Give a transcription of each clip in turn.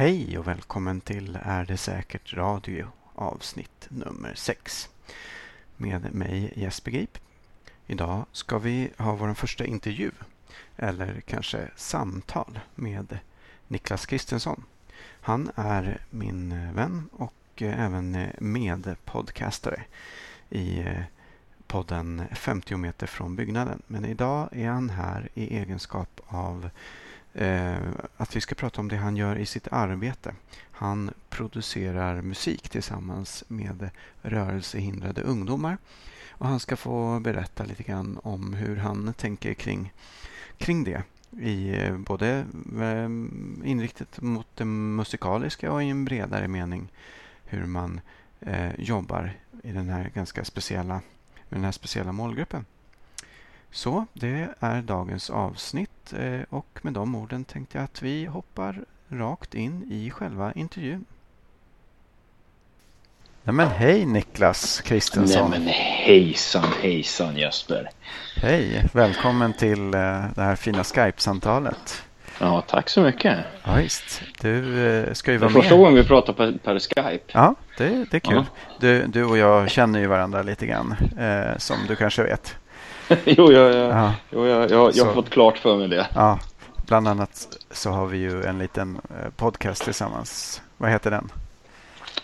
Hej och välkommen till Är det säkert radio avsnitt nummer 6 med mig Jesper Grip. Idag ska vi ha vår första intervju eller kanske samtal med Niklas Kristensson. Han är min vän och även medpodcastare i podden 50 meter från byggnaden. Men idag är han här i egenskap av Eh, att vi ska prata om det han gör i sitt arbete. Han producerar musik tillsammans med rörelsehindrade ungdomar. Och han ska få berätta lite grann om hur han tänker kring, kring det i eh, både ehm, inriktat mot det musikaliska och i en bredare mening hur man eh, jobbar i den här ganska speciella, med den här speciella målgruppen. Så det är dagens avsnitt eh, och med de orden tänkte jag att vi hoppar rakt in i själva intervjun. Nej men hej Niklas Kristensson. Nej men hejsan hejsan Jesper. Hej, välkommen till eh, det här fina Skype-samtalet. Ja, tack så mycket. Ja, visst. Du eh, ska ju Det är vara med. första gången vi pratar per, per Skype. Ja, det, det är kul. Ja. Du, du och jag känner ju varandra lite grann, eh, som du kanske vet. jo, jag, jag, Ja. jo, jag, jag, jag har fått klart för mig det. Ja, bland annat så har vi ju en liten eh, podcast tillsammans. Vad heter den?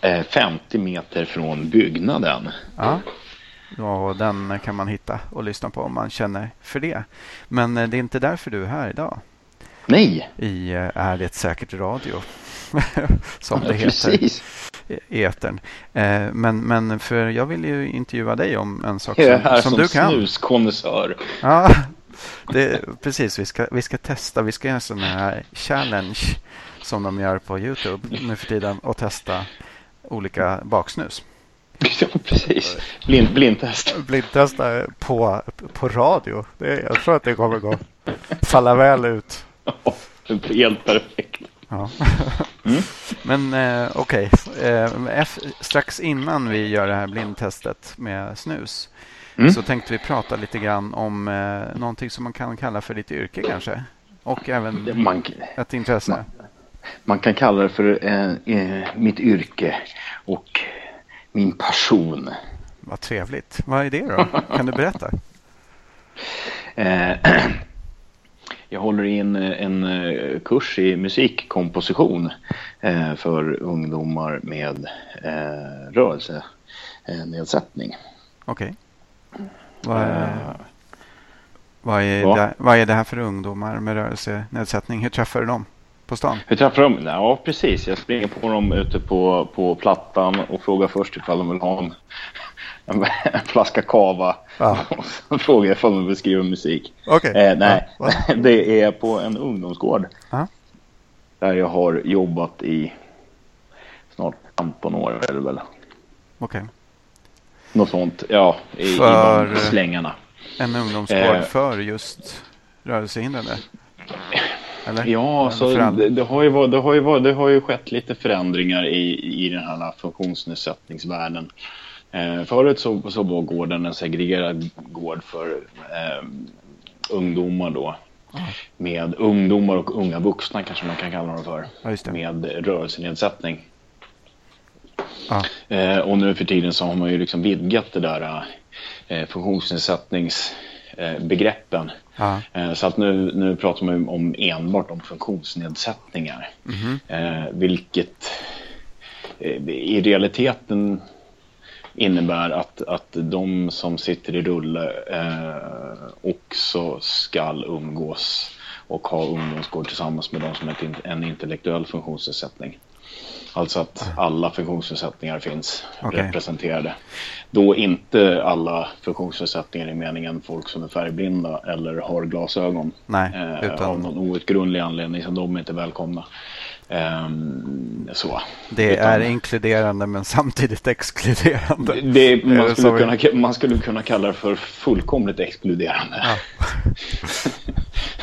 Eh, 50 meter från byggnaden. Ja, och den kan man hitta och lyssna på om man känner för det. Men eh, det är inte därför du är här idag Nej, i eh, Är det säkert radio? Som det heter i etern. Eh, Men, men för jag vill ju intervjua dig om en sak Jag är här som, som, som du kan. snuskonnässör. Ja, det, precis. Vi ska, vi ska testa. Vi ska göra en sån här challenge som de gör på Youtube nu för tiden och testa olika baksnus. Ja, precis. Blind, blindtest. Blindtesta på, på radio. Det, jag tror att det kommer gå falla väl ut. Helt perfekt. Ja. Mm. Men eh, okej, eh, eff- strax innan vi gör det här blindtestet med snus Mm. så tänkte vi prata lite grann om eh, någonting som man kan kalla för ditt yrke kanske. Och även Man, ett intresse. man kan kalla det för eh, eh, mitt yrke och min passion. Vad trevligt. Vad är det då? Kan du berätta? Eh, Jag håller i en, en eh, kurs i musikkomposition eh, för ungdomar med eh, rörelsenedsättning. Okej. Vad, är, Eh, vad, är va? det, vad är det här för ungdomar med rörelsenedsättning? Hur träffar du dem? På stan? Hur träffar de? Ja, precis. Jag springer på dem ute på, på plattan och frågar först ifall de vill ha en, en, en flaska kava. Ja. Och så frågar jag de vill skriva musik. Okej. Eh, nej, va? det är på en ungdomsgård. Ja. Där jag har jobbat i snart 15 år är det väl. Okej. Något sånt, ja, i, För- i de slängarna. En ungdomsgård Eh. för just rörelsehindrade? Eller? Ja, så det, det, har ju, varit- det, har ju, varit- det har ju skett lite förändringar i, i den här funktionsnedsättningsvärlden. Eh, förut så, så var gården en segregerad gård för eh, ungdomar då. Med ungdomar och unga vuxna kanske man kan kalla dem för. Ja. Med rörelsenedsättning. Ja. Eh, och nu för tiden så har man ju liksom vidgat det där eh, funktionsnedsättningsbegreppen. Ja. Eh, Så att nu, nu pratar man om enbart om funktionsnedsättningar. Mhm. Eh, vilket eh, i realiteten innebär att, att de som sitter i rulle eh, också skall umgås och ha ungdomsgård tillsammans med de som har en intellektuell funktionsnedsättning. Alltså att alla funktionsnedsättningar finns Okej. representerade. Då inte alla funktionsnedsättningar i meningen folk som är färgblinda eller har glasögon. Nej, Eh, utan- Av någon outgrundlig anledning så de är inte välkomna. Ehm, så. Det Utan- är inkluderande men samtidigt exkluderande. det, Är man, skulle kunna, man skulle kunna kalla det för fullkomligt exkluderande. Ja.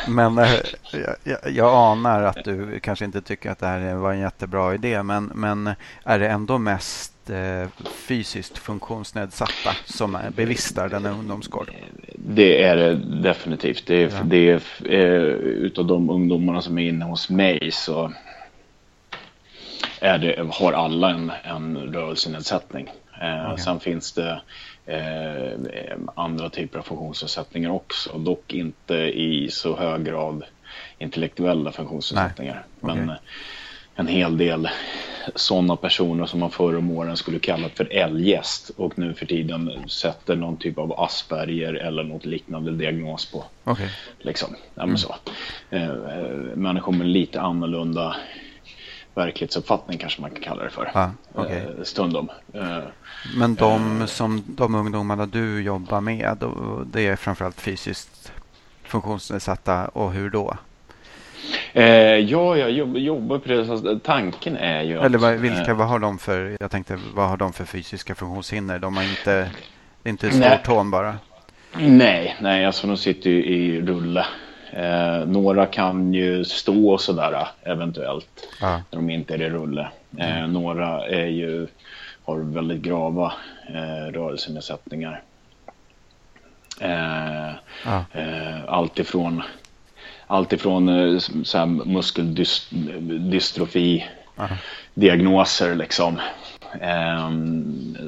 Men eh, jag, jag, jag anar att du kanske inte tycker att det här var en jättebra idé. Men, men är det ändå mest eh, fysiskt funktionsnedsatta som är bevistar denna ungdomsgård? Det är det definitivt. Det är, Ja. det är eh, utav de ungdomarna som är inne hos mig så är det, har alla en, en rörelsenedsättning. Eh, okay. Sen finns det eh, andra typer av funktionsnedsättningar också, dock inte i så hög grad intellektuella funktionsnedsättningar. Okay. Men en hel del sådana personer som man förr om åren skulle kalla för eljest och nu för tiden sätter någon typ av Asperger eller något liknande diagnos på. Okay. Liksom. Ja, men så. Eh, människor med lite annorlunda verklighetsuppfattning kanske man kan kalla det för. Ah, okay. eh, stundom. Eh, men de, eh, som, de ungdomarna du jobbar med, det är framförallt fysiskt funktionsnedsatta och hur då? Ja, jag jobbar på det. Tanken är ju Eller vad, vilka, vad har de för, jag tänkte, vad har de för fysiska funktionshinder? De har inte, det är inte stortån bara? Nej, nej, alltså de sitter ju i rulle. Eh, några kan ju stå och sådär eventuellt ah. när de inte är i rulle. Eh, mm. Några är ju, har väldigt grava eh, rörelsenedsättningar. Eh, ah. eh, allt ifrån allt ifrån eh, så här, muskeldystrofi diagnoser liksom. Eh,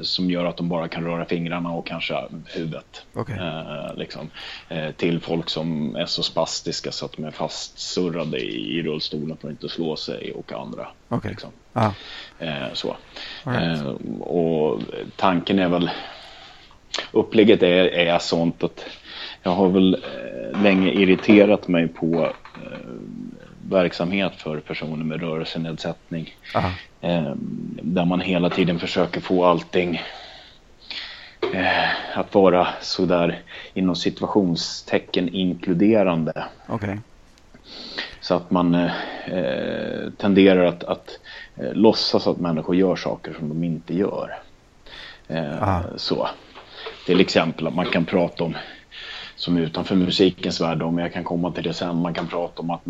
som gör att de bara kan röra fingrarna och kanske huvudet. Okay. Eh, liksom. eh, till folk som är så spastiska så att de är fastsurrade i, i rullstolen för att inte slå sig och andra. Okay. Liksom. Ah. så. Right. Eh, och tanken är väl upplägget är, är sånt att jag har väl eh, länge irriterat mig på eh, verksamhet för personer med rörelsenedsättning. Eh, där man hela tiden försöker få allting eh, att vara sådär inom situationstecken inkluderande. Okay. Så att man eh, tenderar att, att eh, låtsas att människor gör saker som de inte gör. Eh, så. Till exempel att man kan prata om som är utanför musikens värld om jag kan komma till det sen. Man kan prata om att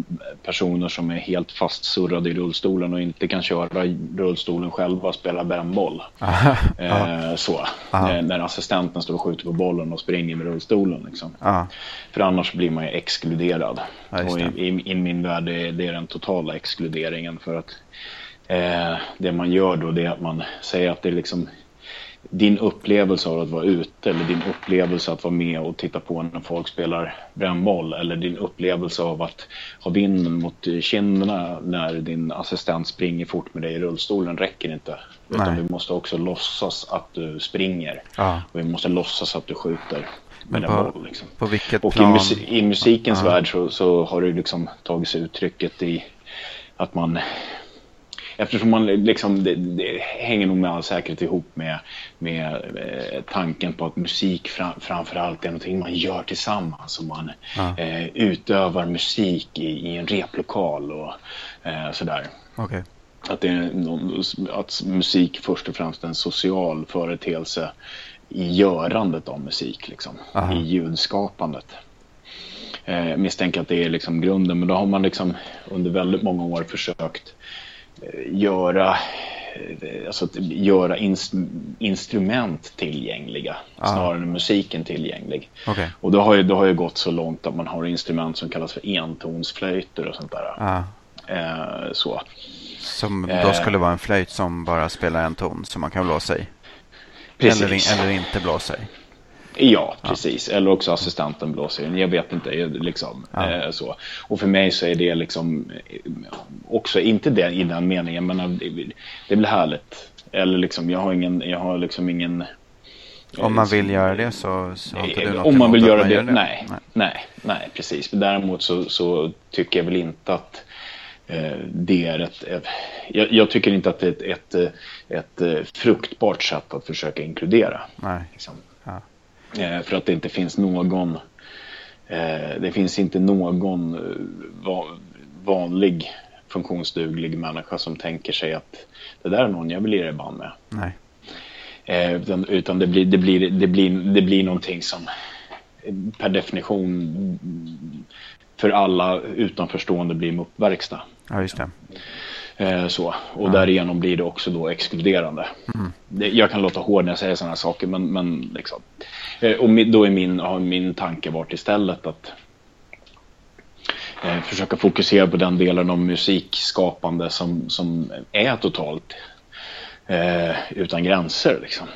personer som är helt fastsurrade i rullstolen och inte kan köra rullstolen själva spelar brännboll. eh, så. Eh, när assistenten står och skjuter på bollen och springer med rullstolen. Liksom. För annars blir man ju exkluderad. och i, i, i, min värld är det den totala exkluderingen. För att eh, det man gör då det är att man säger att det är liksom din upplevelse av att vara ute eller din upplevelse att vara med och titta på när folk spelar brännboll eller din upplevelse av att ha vinden mot kinderna när din assistent springer fort med dig i rullstolen räcker inte. Nej. Utan vi måste också låtsas att du springer. Ja. Och vi måste låtsas att du skjuter. Med på, boll, liksom. på vilket och plan? i, i musikens ja. värld så, så har det liksom tagit sig uttrycket i att man eftersom man liksom, det, det, hänger nog med all säkerhet ihop med, med eh, tanken på att musik fram, framförallt är någonting man gör tillsammans och man ja. eh, utövar musik i, i, en replokal och eh, sådär. Okay. Att, det någon, att musik först och främst är en social företeelse i görandet av musik, liksom, i ljudskapandet. Eh, misstänker att det är liksom grunden, men då har man liksom under väldigt många år försökt göra, alltså göra inst instrument tillgängliga ah. snarare än musiken tillgänglig. Okay. Och då har, ju, då har ju gått så långt att man har instrument som kallas för entonsflöjter och sånt där. Ah. Eh, så. Som då skulle eh. vara en flöjt som bara spelar en ton som man kan blåsa i? Precis. Eller, eller inte blåsa i? Ja, precis. Ja. Eller också assistenten blåser in. Jag vet inte. Liksom, ja. eh, så. Och för mig så är det liksom eh, också, inte det i den meningen, men eh, det är väl härligt. Eller liksom, jag har ingen, jag har liksom ingen... Eh, Om man vill göra det så, så har inte du något Om man vill göra man det, det, Nej, nej, nej, precis. Däremot så, så tycker jag väl inte att det är ett, jag, jag, tycker inte att det är ett, ett, ett, fruktbart sätt att försöka inkludera. Nej. Liksom. Eh, för att det inte finns någon eh, det finns inte någon eh, vanlig funktionsduglig människa som tänker sig att det där är någon jag vill lira i band med. Nej. Utan, utan det, blir, det, blir, det, blir, det blir någonting som per definition för alla utanförstående blir en uppverkstad. Ja, just det. Eh, så. Och ja. därigenom blir det också då exkluderande. Mm. Jag kan låta hård när jag säger sådana här saker men, men liksom. Eh, och då är min, har min tanke varit istället att eh, försöka fokusera på den delen av musikskapande som, som är totalt eh, utan gränser. Liksom.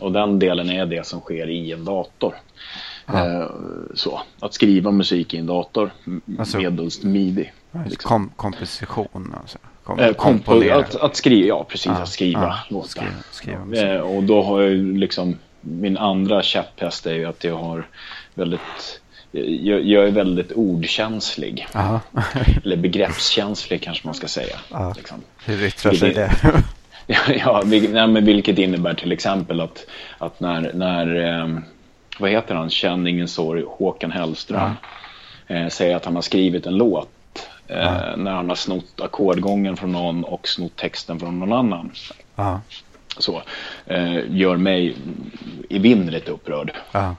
Och den delen är det som sker i en dator. Eh, så, att skriva musik i en dator alltså, medelst midi. Liksom. Kom, komposition alltså. Kom, eh, kompo att, att, skriva, ja precis, att skriva låtar. Skriva, skriva eh, och då har jag liksom, min andra käpphäst är ju att jag har väldigt jag, jag är väldigt ordkänslig. Eller begreppskänslig kanske man ska säga. Liksom. Hur yttrar sig det? ja, nej, men vilket innebär till exempel att, att när, när eh, vad heter han, känn ingen sorg, Håkan Hellström, ja. eh, säger att han har skrivit en låt ja. när han har snott ackordgången från någon och snott texten från någon annan. Ja. Så, eh, gör mig evinnerligt upprörd.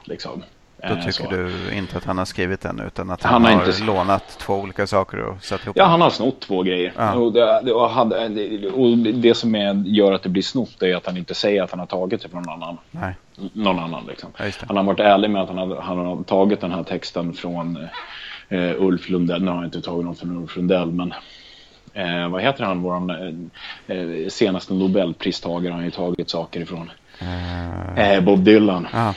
Liksom. Då eh, tycker så. du inte att han har skrivit den utan att han, han har, inte... lånat två olika saker och satt ihop Ja, han har snott två grejer. Ja. Och, det, och, hade, och det som är, gör att det blir snott är att han inte säger att han har tagit det från någon annan. Nej. Någon annan liksom. Ja, han har varit ärlig med att han har, han har tagit den här texten från eh, Ulf Lundell. Nu har han inte tagit något från Ulf Lundell men eh, vad heter han, vår eh, eh, senaste Nobelpristagare har han ju tagit saker ifrån. Uh... Bob Dylan. Uh.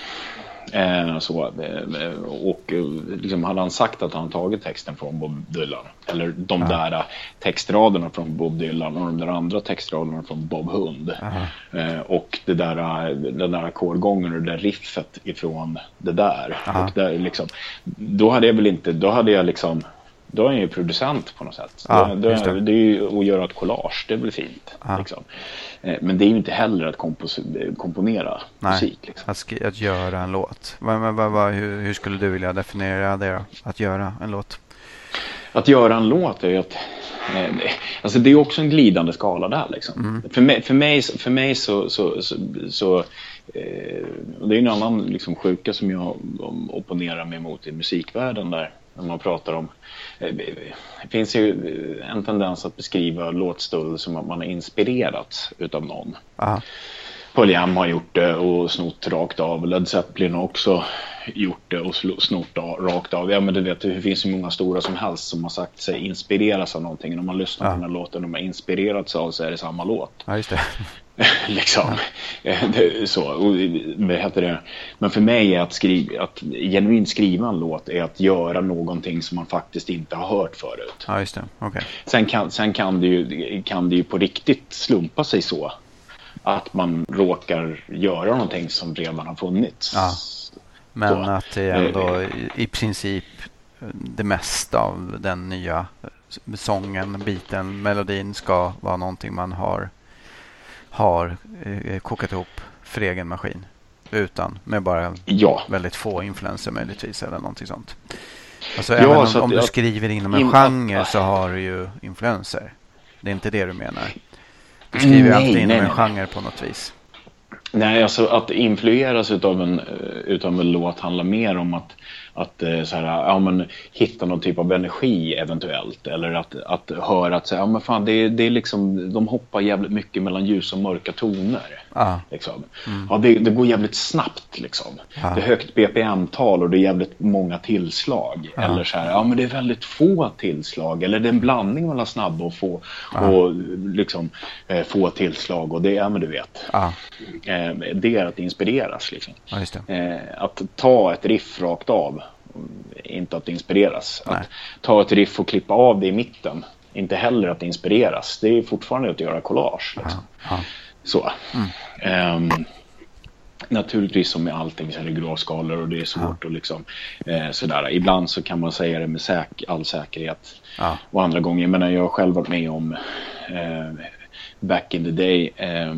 Eh, så, eh, och eh, liksom, hade han sagt att han tagit texten från Bob Dylan eller de ja. där textraderna från Bob Dylan och de där andra textraderna från Bob Hund eh, och det där, den där ackordgången och det där riffet ifrån det där. Och där liksom, då hade jag väl inte, då hade jag liksom då är jag ju producent på något sätt. Ja, det, det. det, är ju att göra ett collage, det väl fint. Ja. Liksom. Eh, men det är ju inte heller att komponera Nej, musik. Liksom. Att, att göra en låt. Va, va, va, hur, hur, skulle du vilja definiera det då? Att göra en låt? Att göra en låt är ju att... Eh, alltså det är också en glidande skala där. Liksom. Mm. För, mig, för, mig, för mig så... så, så, så eh, det är en annan liksom, sjuka som jag opponerar mig mot i musikvärlden där när man pratar om... Eh, det finns ju en tendens att beskriva låtstöld som att man har inspirerats utav någon. Aha. Paul Jam har gjort det och snott rakt av. Led Zeppelin har också gjort det och snott rakt av. Ja, men du vet, det finns ju många stora som helst som har sagt sig inspireras av någonting. Om man lyssnar ja. på den här låten och de har inspirerats av så är det samma låt. Ja, just det. liksom. så, och, heter det? Men för mig är att, skriva, att genuint skriva en låt är att göra någonting som man faktiskt inte har hört förut. Ja, just det. Okay. Sen, kan, sen kan, det ju, kan det ju på riktigt slumpa sig så att man råkar göra någonting som redan har funnits. Ja. Men så. att det är ändå i, i princip det mesta av den nya sången, biten, melodin ska vara någonting man har har eh, kokat ihop för egen maskin. Utan med bara ja. väldigt få influenser möjligtvis eller någonting sånt. Alltså ja, även om, om du skriver inom en in, genre så har du ju influenser. Det är inte det du menar. Du skriver nej, alltid inom nej, en genre på något vis. Nej, alltså att influeras utav en, utav en låt handlar mer om att att eh, så här, ja, men, hitta någon typ av energi eventuellt. Eller att, att höra att så här, ja, men fan, det, det är liksom, de hoppar jävligt mycket mellan ljus och mörka toner. Ah. Liksom. Mm. Ja, det, det, går jävligt snabbt. Liksom. Ah. Det är högt BPM-tal och det är jävligt många tillslag. Ah. Eller så här, ja men det är väldigt få tillslag. Eller det är en blandning mellan snabba och få, och, liksom, eh, få tillslag. Och det, ja men du vet. Eh, det är att inspireras. Liksom. Eh, att ta ett riff rakt av inte att inspireras. Nej. Att ta ett riff och klippa av det i mitten, inte heller att inspireras. Det är fortfarande att göra collage. Liksom. Så. Mm. Um, naturligtvis som med allting så är det gråskalor och det är svårt ja. att liksom eh, sådär. Ibland så kan man säga det med säk all säkerhet. Ja. Och andra gånger, jag menar jag har själv varit med om eh, back in the day eh,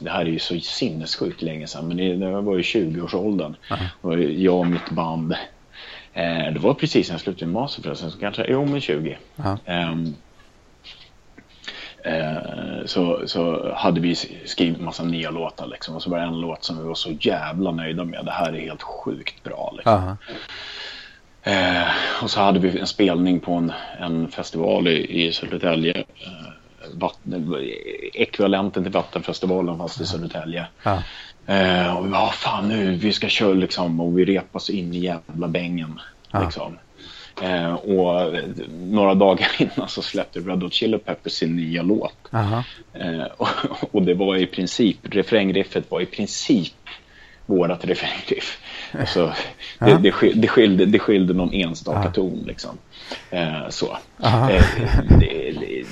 det här är ju så sinnessjukt länge sedan, men det, det var i 20-årsåldern. Och jag och mitt band Eh, det var precis när jag slutade gymnasiet förresten, så kanske, jo men 20. Um, eh, så, så hade vi skrivit massa nya låtar liksom, och så var det en låt som vi var så jävla nöjda med. Det här är helt sjukt bra. Liksom. Eh, och så hade vi en spelning på en, en festival i, i Södertälje. Eh, vatten, ekvivalenten till Vattenfestivalen fast i Södertälje. Ja. Eh, och vi bara, fan nu, vi ska köra liksom och vi repas in i jävla bängen. Ja. Liksom. Eh, och några dagar innan så släppte Red Hot Chili Peppers sin nya låt. Eh, och, och, det var i princip, refrängriffet var i princip vårat refrängriff. Alltså, det, det, det, skilde, det skilde någon enstaka Aha. ton liksom. Eh, så. Eh, det,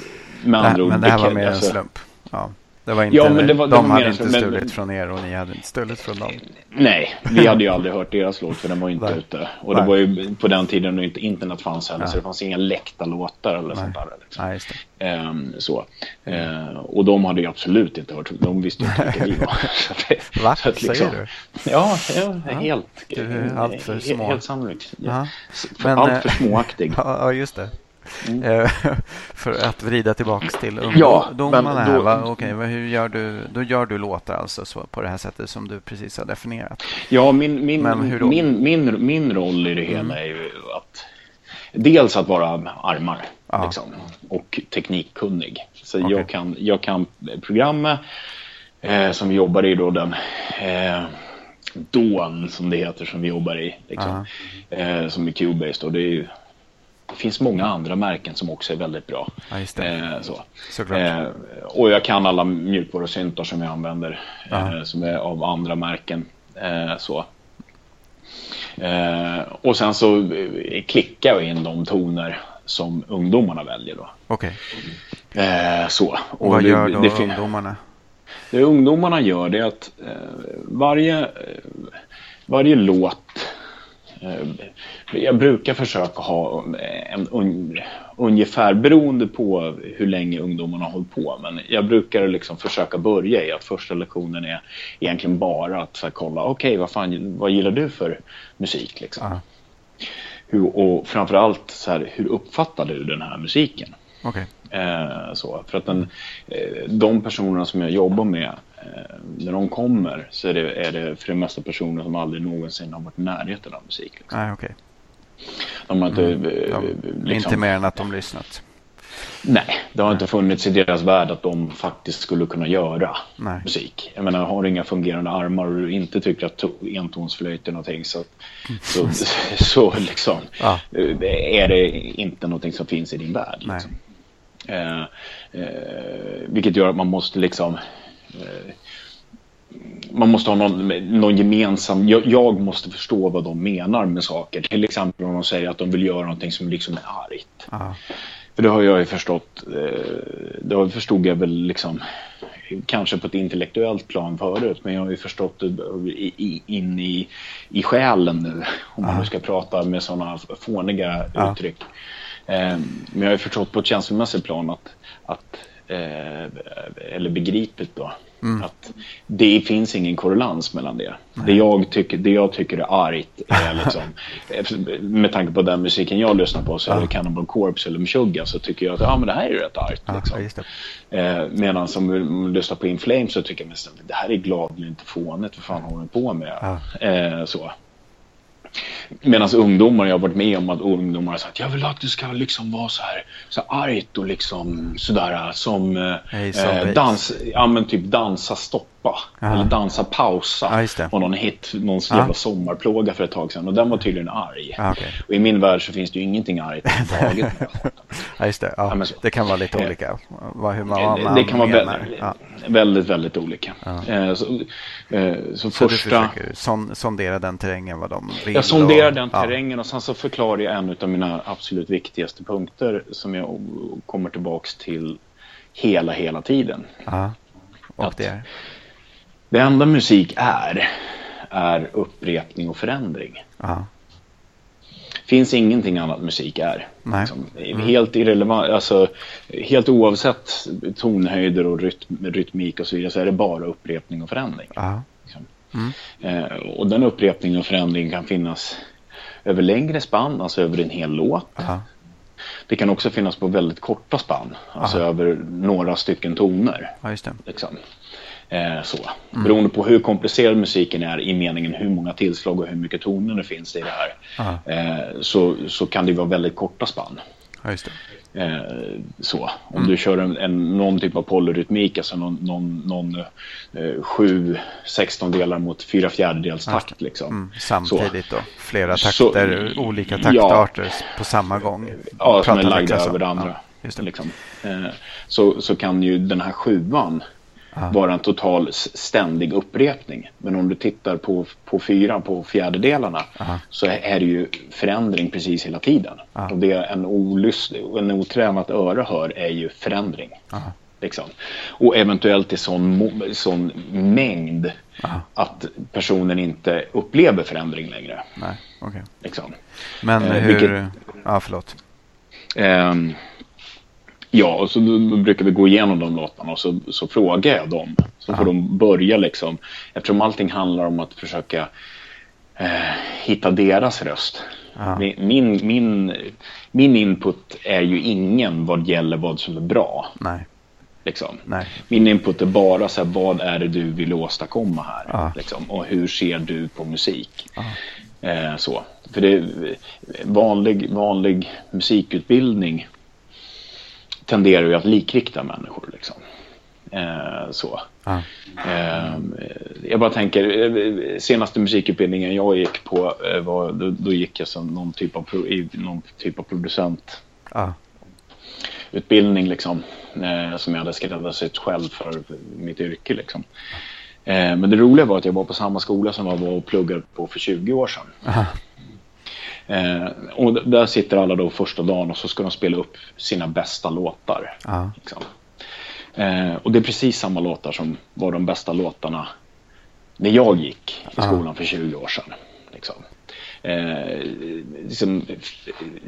med andra ord. Men det här var mer alltså, en slump. Ja. Det var inte, ja, men det var, de hade inte stulit men, från er och ni hade inte stulit från dem. Nej, vi hade ju aldrig hört deras låt för den var inte ute. Och Nej. det var ju på den tiden när inte internet fanns heller, ja. så det fanns inga läckta låtar eller Nej. sånt där. Liksom. Nej. Um, så. Uh, och de hade ju absolut inte hört, de visste ju inte vilka vi var. Va? Att, liksom, Säger du? Ja, helt. Du allt för små. Helt sannolikt. Ja. Men, allt för eh, småaktig. Ja, just det. Mm. Eh, för att vrida tillbaks till ungdomarna. Ja, här, Okej, hur gör du, då gör du låtar alltså så, på det här sättet som du precis har definierat? Ja, min, min, min, min, min roll i det hela mm. är ju att dels att vara armar liksom, och teknikkunnig. Så okay. jag, kan, jag kan programmet eh, som vi jobbar i då den eh, DAWN som det heter som vi jobbar i. Liksom, eh, som är Cubase. Det är ju det finns många andra märken som också är väldigt bra. Ja, eh, så. Eh, och jag kan alla mjukvarusyntar som jag använder eh, som är av andra märken. Eh, så. Eh, och sen så eh, klickar jag in de toner som ungdomarna väljer. Då. Okay. så. Och, och vad det, gör då det, ungdomarna? Det ungdomarna gör det är att varje, varje låt jag brukar försöka ha en un, ungefär beroende på hur länge ungdomarna har hållit på. Men jag brukar liksom försöka börja i att första lektionen är egentligen bara att här, kolla, okej, okay, vad fan, vad gillar du för musik liksom? Hur, och framförallt så här, hur uppfattar du den här musiken? Okay. Eh, så, för att den, eh, de personerna som jag jobbar med Eh, när de kommer så är det, är det för det mesta personer som aldrig någonsin har varit i närheten av musik. Liksom. Nej, okay. De har inte... Mm. De, eh, liksom, inte mer än att de lyssnat. Nej, det har Nej. inte funnits i deras värld att de faktiskt skulle kunna göra Nej. musik. Jag menar, har du inga fungerande armar och du inte tycker att entonsflöjt är någonting så, så, så liksom ja. Eh, är det inte någonting som finns i din värld. Liksom. Eh, eh, vilket gör att man måste liksom Eh, man måste ha någon, någon gemensam... Jag, jag, måste förstå vad de menar med saker. Till exempel om de säger att de vill göra någonting som liksom är argt. Aha. För det har jag ju förstått. Eh, det förstod jag väl liksom kanske på ett intellektuellt plan förut. Men jag har ju förstått det in i, i själen nu. Om man nu ska prata med sådana fåniga ja. uttryck. Eh, men jag har ju förstått på ett känslomässigt plan att, att eller begripligt då Mm. Att det finns ingen korrelans mellan det. Det jag, tycker, det jag tycker är argt är liksom, med tanke på den musiken jag lyssnar på så är det Cannibal Corpse eller Meshuggah så tycker jag att ja, men det här är rätt argt. Liksom. Ja, eh, medan som man lyssnar på In Flames så tycker jag att det här är gladlynt fånigt. Vad fan håller ni på med? Ja. Eh, så. Medan ungdomar, jag har varit med om att ungdomar har sagt jag vill att det ska liksom vara så här, så här argt och liksom sådär som hey, eh, dans, ja men typ dansa stoppa Aha. eller dansa pausa. Ja, och någon hit, någon jävla ja. sommarplåga för ett tag sedan och den var tydligen arg. Ja, okay. Och i min värld så finns det ju ingenting argt överhuvudtaget. ja, just det. Ja, ja det kan vara lite olika. Vad, hur man, man det kan vara väldigt, väldigt, väldigt olika. Eh, så, eh, så, så första... du försöker sondera den terrängen vad de vill? Jag sonderar den terrängen och sen så förklarar jag en av mina absolut viktigaste punkter som jag kommer tillbaks till hela, hela tiden. Ja. Och det är? Det enda musik är, är upprepning och förändring. Aha. finns ingenting annat musik är. Liksom, mm. Helt irrelevant, alltså helt oavsett tonhöjder och rytm, rytmik och så vidare så är det bara upprepning och förändring. Liksom. Mm. Eh, och den upprepningen och förändringen kan finnas över längre spann, alltså över en hel låt. Aha. Det kan också finnas på väldigt korta spann, alltså Aha. över några stycken toner. Ja, just det. Liksom. Eh, så. Mm. Beroende på hur komplicerad musiken är i meningen hur många tillslag och hur mycket toner det finns i det här. Eh, så, så kan det vara väldigt korta spann. Ja, just Eh, så. Om mm. du kör en, en, någon typ av polyrytmik, alltså någon, någon, någon eh, sju sextondelar mot fyra fjärdedels takt. Liksom. Mm, samtidigt så. då? Flera takter, så, olika taktarter ja, på samma gång? Ja, som är lagda över det andra. Ja, det. Liksom. Eh, så, så kan ju den här sjuan Aha. vara en total ständig upprepning. Men om du tittar på, på fyran, på fjärdedelarna, Aha. så är det ju förändring precis hela tiden. Aha. Och det en, olust, en otränat öra hör är ju förändring. Liksom. Och eventuellt i sån, sån mängd att personen inte upplever förändring längre. Nej, okay. liksom. Men eh, hur... Vilket, ja, förlåt. Um, Ja, och så brukar vi gå igenom de låtarna och så, så frågar jag dem. Så ja. får de börja liksom, eftersom allting handlar om att försöka eh, hitta deras röst. Ja. Min, min, min input är ju ingen vad gäller vad som är bra. Nej. Liksom. Nej. Min input är bara så här, vad är det du vill åstadkomma här? Ja. Liksom, och hur ser du på musik? Eh, så. För det vanlig, vanlig musikutbildning tenderar ju att likrikta människor. Liksom. Eh, så. Ah. Eh, jag bara tänker, eh, senaste musikutbildningen jag gick på, eh, var, då, då, gick jag som någon typ av, i någon typ av producent. Ah. Utbildning liksom, eh, som jag hade skräddarsytt själv för mitt yrke. Liksom. Eh, men det roliga var att jag var på samma skola som jag var och pluggade på för 20 år sedan. Ah. Eh, och där sitter alla då första dagen och så ska de spela upp sina bästa låtar. Ja. Liksom. Eh, och det är precis samma låtar som var de bästa låtarna när jag gick i skolan ja. för 20 år sedan. Liksom. Eh, liksom,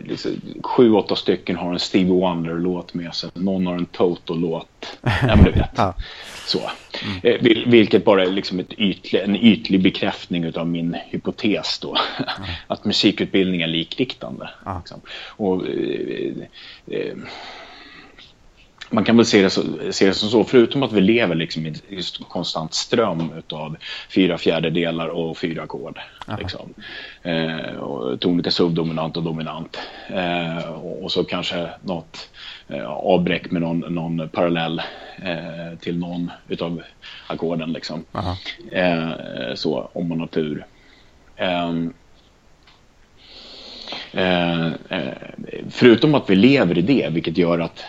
liksom, sju, åtta stycken har en Stevie Wonder-låt med sig. Någon har en Toto-låt. Ja, men du vet. ja. Så. Mm. Eh, vilket bara är liksom ytlig, en ytlig bekräftning av min hypotes då. Mm. Att musikutbildning är likriktande. Liksom. Och, eh, eh, man kan väl se det, så, se det som så, förutom att vi lever liksom i en konstant ström av fyra fjärdedelar och fyra ackord. Liksom. Eh, och tonika subdominant och dominant. Eh, och, och, så kanske något eh, avbräck med någon, någon parallell eh, till någon utav ackorden. Liksom. Eh, så, om man har tur. Ehm, eh, förutom att vi lever i det, vilket gör att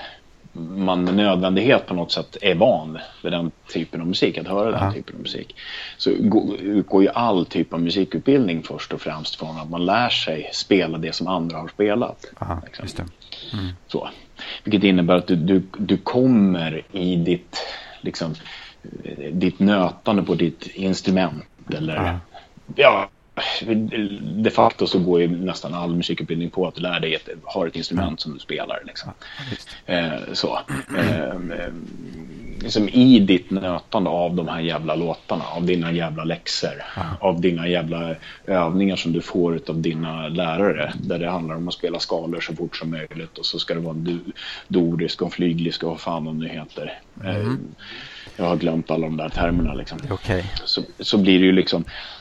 man med nödvändighet på något sätt är van vid den typen av musik, att höra den typen av musik. Så utgår ju all typ av musikutbildning först och främst från att man lär sig spela det som andra har spelat. Aha, liksom. mm. Så. Vilket innebär att du, du, du kommer i ditt, liksom, ditt nötande på ditt instrument. Eller, ja, de facto så går ju nästan all musikutbildning på att du lär dig att ha ett instrument som du spelar. Liksom. Eh, så. Eh, liksom I ditt nötande av de här jävla låtarna, av dina jävla läxor, av dina jävla övningar som du får av dina lärare, där det handlar om att spela skalor så fort som möjligt och så ska det vara du, dorisk och flyglisk och vad fan de nu heter. Mm. jag har glömt alla de där termerna. Liksom. Okay. Så, så blir det ju liksom Eh,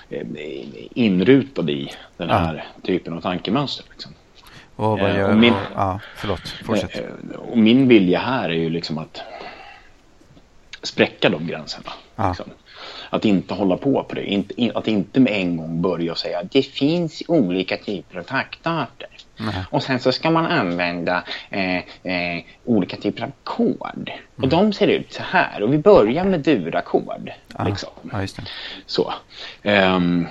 inrutad i den här ja. typen av tankemönster. Liksom. Och vad eh, gör... Och min, ja, förlåt, fortsätt. Eh, och min vilja här är ju liksom att spräcka de gränserna. Ja. Liksom. Att inte hålla på på det. att inte med en gång börja säga att det finns olika typer av taktarter. Nej. Och sen så ska man använda eh, eh, olika typer av kod. Mm. Och de ser ut så här. Och vi börjar med durackord. Ah. Liksom. Ja. Så. Um,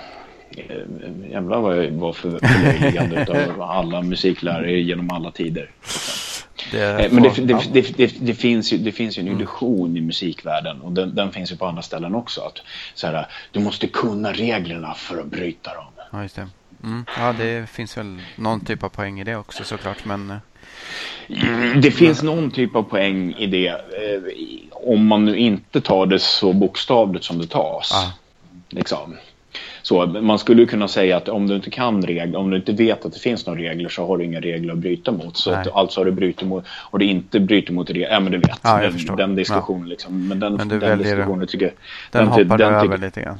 jävlar vad jag var för förlöjligande av alla musiklärare genom alla tider. Det eh, Men det, det, det, det, finns ju, det finns ju en mm. illusion mm. i musikvärlden och den, den, finns ju på andra ställen också. Att, så här, du måste kunna reglerna för att bryta dem. Ja, just det. Mm. Ja, det finns väl någon typ av poäng i det också såklart. Men... Mm, det finns någon typ av poäng i det. Eh, om man nu inte tar det så bokstavligt som det tas. Ah. Liksom. Så, man skulle kunna säga att om du inte kan regler, om du inte vet att det finns några regler så har du inga regler att bryta mot. Så att, alltså har du brutit mot, och det inte bryter mot regler, ja men du vet, ja, den, den, diskussionen ja. liksom. Men den, men den väljer, diskussionen tycker Den, den hoppar den, över lite grann.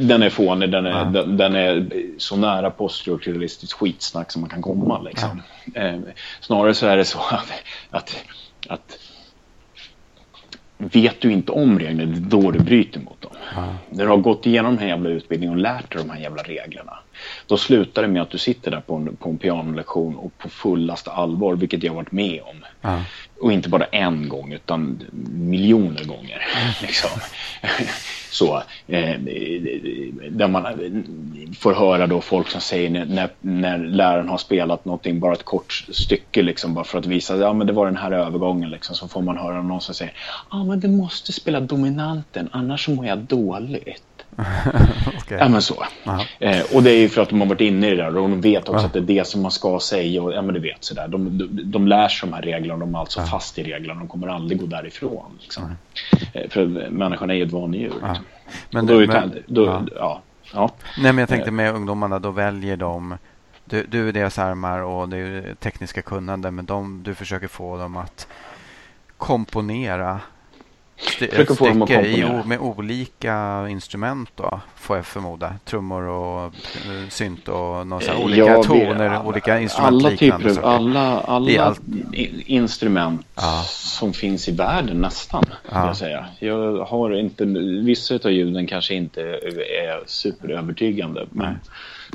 Den är fånig, den är, ja. den, den, är så nära poststrukturalistiskt skitsnack som man kan komma liksom. Eh, snarare så är det så att, att, att vet du inte om reglerna, det är då du bryter mot dem. Ja. När du har gått igenom den här jävla utbildningen och lärt dig de här jävla reglerna. Då slutar det med att du sitter där på en, på en pianolektion och på fullaste allvar, vilket jag varit med om. Ja. Och inte bara en gång, utan miljoner gånger. Liksom. Så, eh, där man får höra då folk som säger när, när läraren har spelat någonting, bara ett kort stycke liksom, bara för att visa att ja, det var den här övergången. Liksom, så får man höra någon som säger ja, men du måste spela dominanten, annars mår jag dåligt. okay. Ja men så. Eh, och det är ju för att de har varit inne i det där och de vet också uh att det är det som man ska säga. Och, ja men du vet sådär. De, de, de lär sig de här reglerna de är alltså uh fast i reglerna. De kommer aldrig gå därifrån. Liksom. Eh, för människan är ju ett vanedjur. Liksom. Men då, men, då, ja. Ja. Nej men jag tänkte eh. med ungdomarna, då väljer de du, du är deras armar och det är tekniska kunnande men de, du försöker få dem att komponera Försöker få dem att komponera. med olika instrument då, får jag förmoda. Trummor och uh, synt och någon sån olika ja, toner, alla, olika instrument Alla typer av, alla, alla allt... instrument ja. som finns i världen nästan, ja. jag säga. Jag har inte, vissa av ljuden kanske inte är superövertygande, men Nej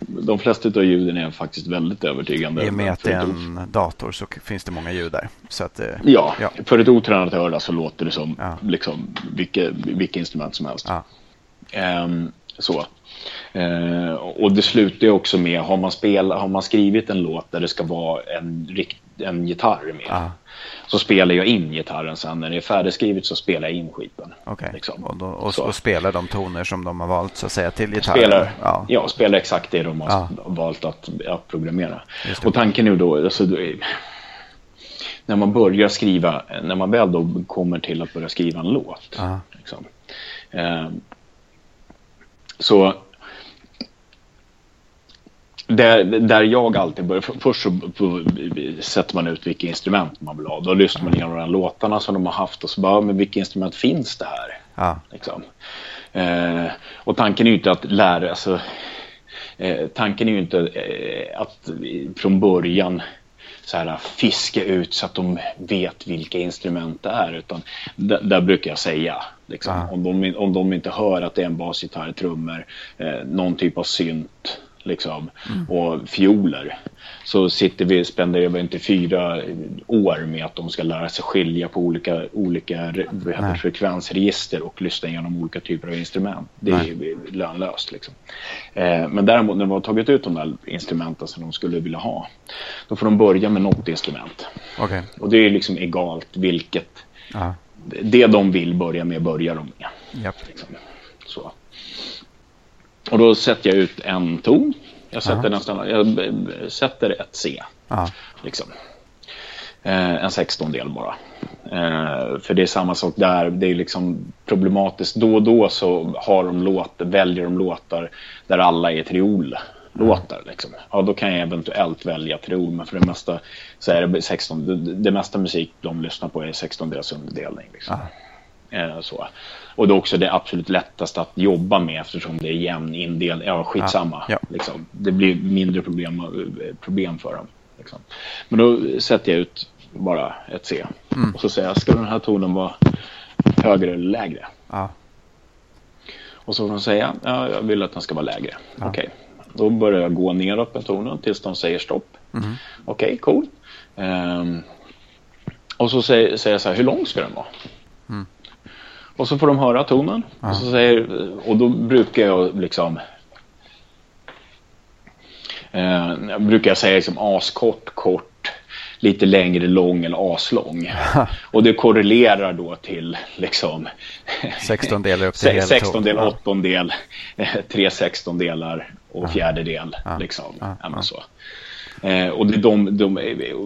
de flesta av ljuden är faktiskt väldigt övertygande. I och med att det är en dator så finns det många ljud där. Så att, eh, ja, ja, för ett otränat öra så låter det som ja. liksom, vilket, vilket instrument som helst. Ja. Um, så. Uh, och det slutar ju också med, har man, spel, har man skrivit en låt där det ska vara en, en gitarr med så spelar jag in gitarren sen. När det är färdigskrivet så spelar jag in skiten. Okay. Liksom. Och, då, och, och, spelar de toner som de har valt så att säga till gitarren? Spelar, ja. ja, spelar exakt det de har ja. valt att, att programmera. Och tanken är då, alltså, när man börjar skriva, när man väl då kommer till att börja skriva en låt. Liksom, eh, så där, där jag alltid börjar, först så sätter man ut vilka instrument man vill ha. Då lyssnar man igenom de låtarna som de har haft och så bara, men vilka instrument finns det här? Ja. Liksom. Eh, och tanken är ju inte att lära, alltså, eh, tanken är ju inte eh, att från början så här, fiska ut så att de vet vilka instrument det är. Utan där brukar jag säga, liksom, ja. om, de, om de inte hör att det är en basgitarr, trummor, eh, någon typ av synt liksom, mm. och fioler. Så sitter vi, spenderar vi inte fyra år med att de ska lära sig skilja på olika, olika frekvensregister och lyssna igenom olika typer av instrument. Det är Nej. lönlöst. Liksom. Eh, men däremot när de har tagit ut de där instrumenten som de skulle vilja ha, då får de börja med något instrument. Okay. Och det är liksom egalt vilket. Aha. Det de vill börja med börjar de med. Yep. Liksom. Så. Och då sätter jag ut en ton. Jag sätter, nästan, jag sätter ett C. Liksom. Eh, en sextondel bara. Eh, för det är samma sak där. Det är liksom problematiskt. Då och då så har de låt, väljer de låtar där alla är triol låtar. Liksom. Ja, då kan jag eventuellt välja triol, men för det mesta så är det 16, det, det mesta musik de lyssnar på är 16 dels underdelning. Liksom. Eh, så. Och det är också det absolut lättaste att jobba med eftersom det är jämn indelning. Ja, skitsamma. Ja. Liksom. Det blir mindre problem, problem för dem. Liksom. Men då sätter jag ut bara ett C. Mm. Och så säger jag, ska den här tonen vara högre eller lägre? Ja. Och så får de säga, ja, jag vill att den ska vara lägre. Ja. Okej, då börjar jag gå neråt med tonen tills de säger stopp. Mm. Okej, cool. Um, och så säger, säger jag så här, hur lång ska den vara? Och så får de höra tonen. Ja. Och, så säger, och då brukar jag liksom... Eh, brukar jag säga liksom askort, kort, lite längre, lång eller aslång. och det korrelerar då till liksom... 16 delar upp till hel 16 del, 8 del, 3 16 delar och fjärdedel. Ja. Liksom. Ja. Ja, så. Eh, och det är de, de,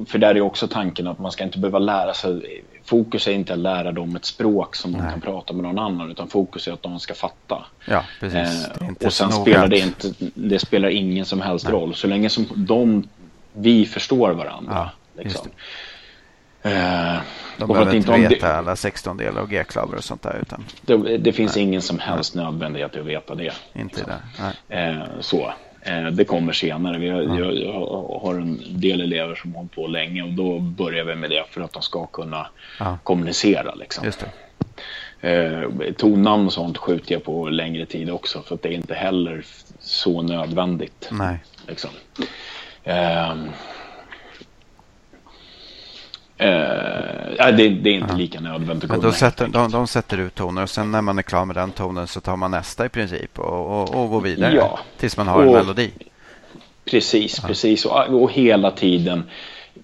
för där är också tanken att man ska inte behöva lära sig fokus är inte att lära dem ett språk som Nej. de kan prata med någon annan utan fokus är att de ska fatta. Ja, precis. Eh, och sen spelar det inte, det spelar ingen som helst Nej. roll så länge som de, vi förstår varandra. Ja, liksom. Eh, de behöver inte veta det, alla 16 delar och G-klavor och sånt där. Utan, det, det finns nej. ingen som helst nödvändighet att veta det. Inte det. Eh, så. Eh, det kommer senare. Vi har, ja. jag, jag, har en del elever som hållit på länge och då börjar vi med det för att de ska kunna ja. kommunicera. Liksom. Just det. Eh, tonnamn och sånt skjuter jag på längre tid också för att det är inte heller så nödvändigt. Nej. Liksom. Eh, Eh, det, det, är inte lika nödvändigt. Men då sätter, de, de, sätter ut toner och sen när man är klar med den tonen så tar man nästa i princip och, och, och går vidare ja. tills man har och, en melodi. Precis, ja. precis. Och, och, hela tiden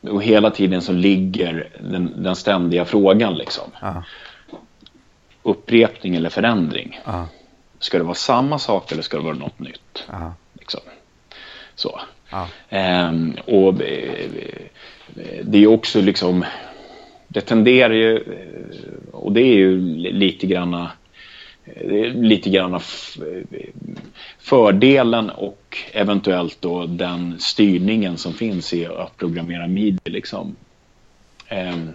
och hela tiden så ligger den, den ständiga frågan liksom. Ja. Upprepning eller förändring. Ja. Ska det vara samma sak eller ska det vara något nytt? Liksom. Så. Ehm, och eh, det är också liksom, det tenderar ju, och det är ju lite granna lite grann fördelen och eventuellt då den styrningen som finns i att programmera midi liksom. Ehm,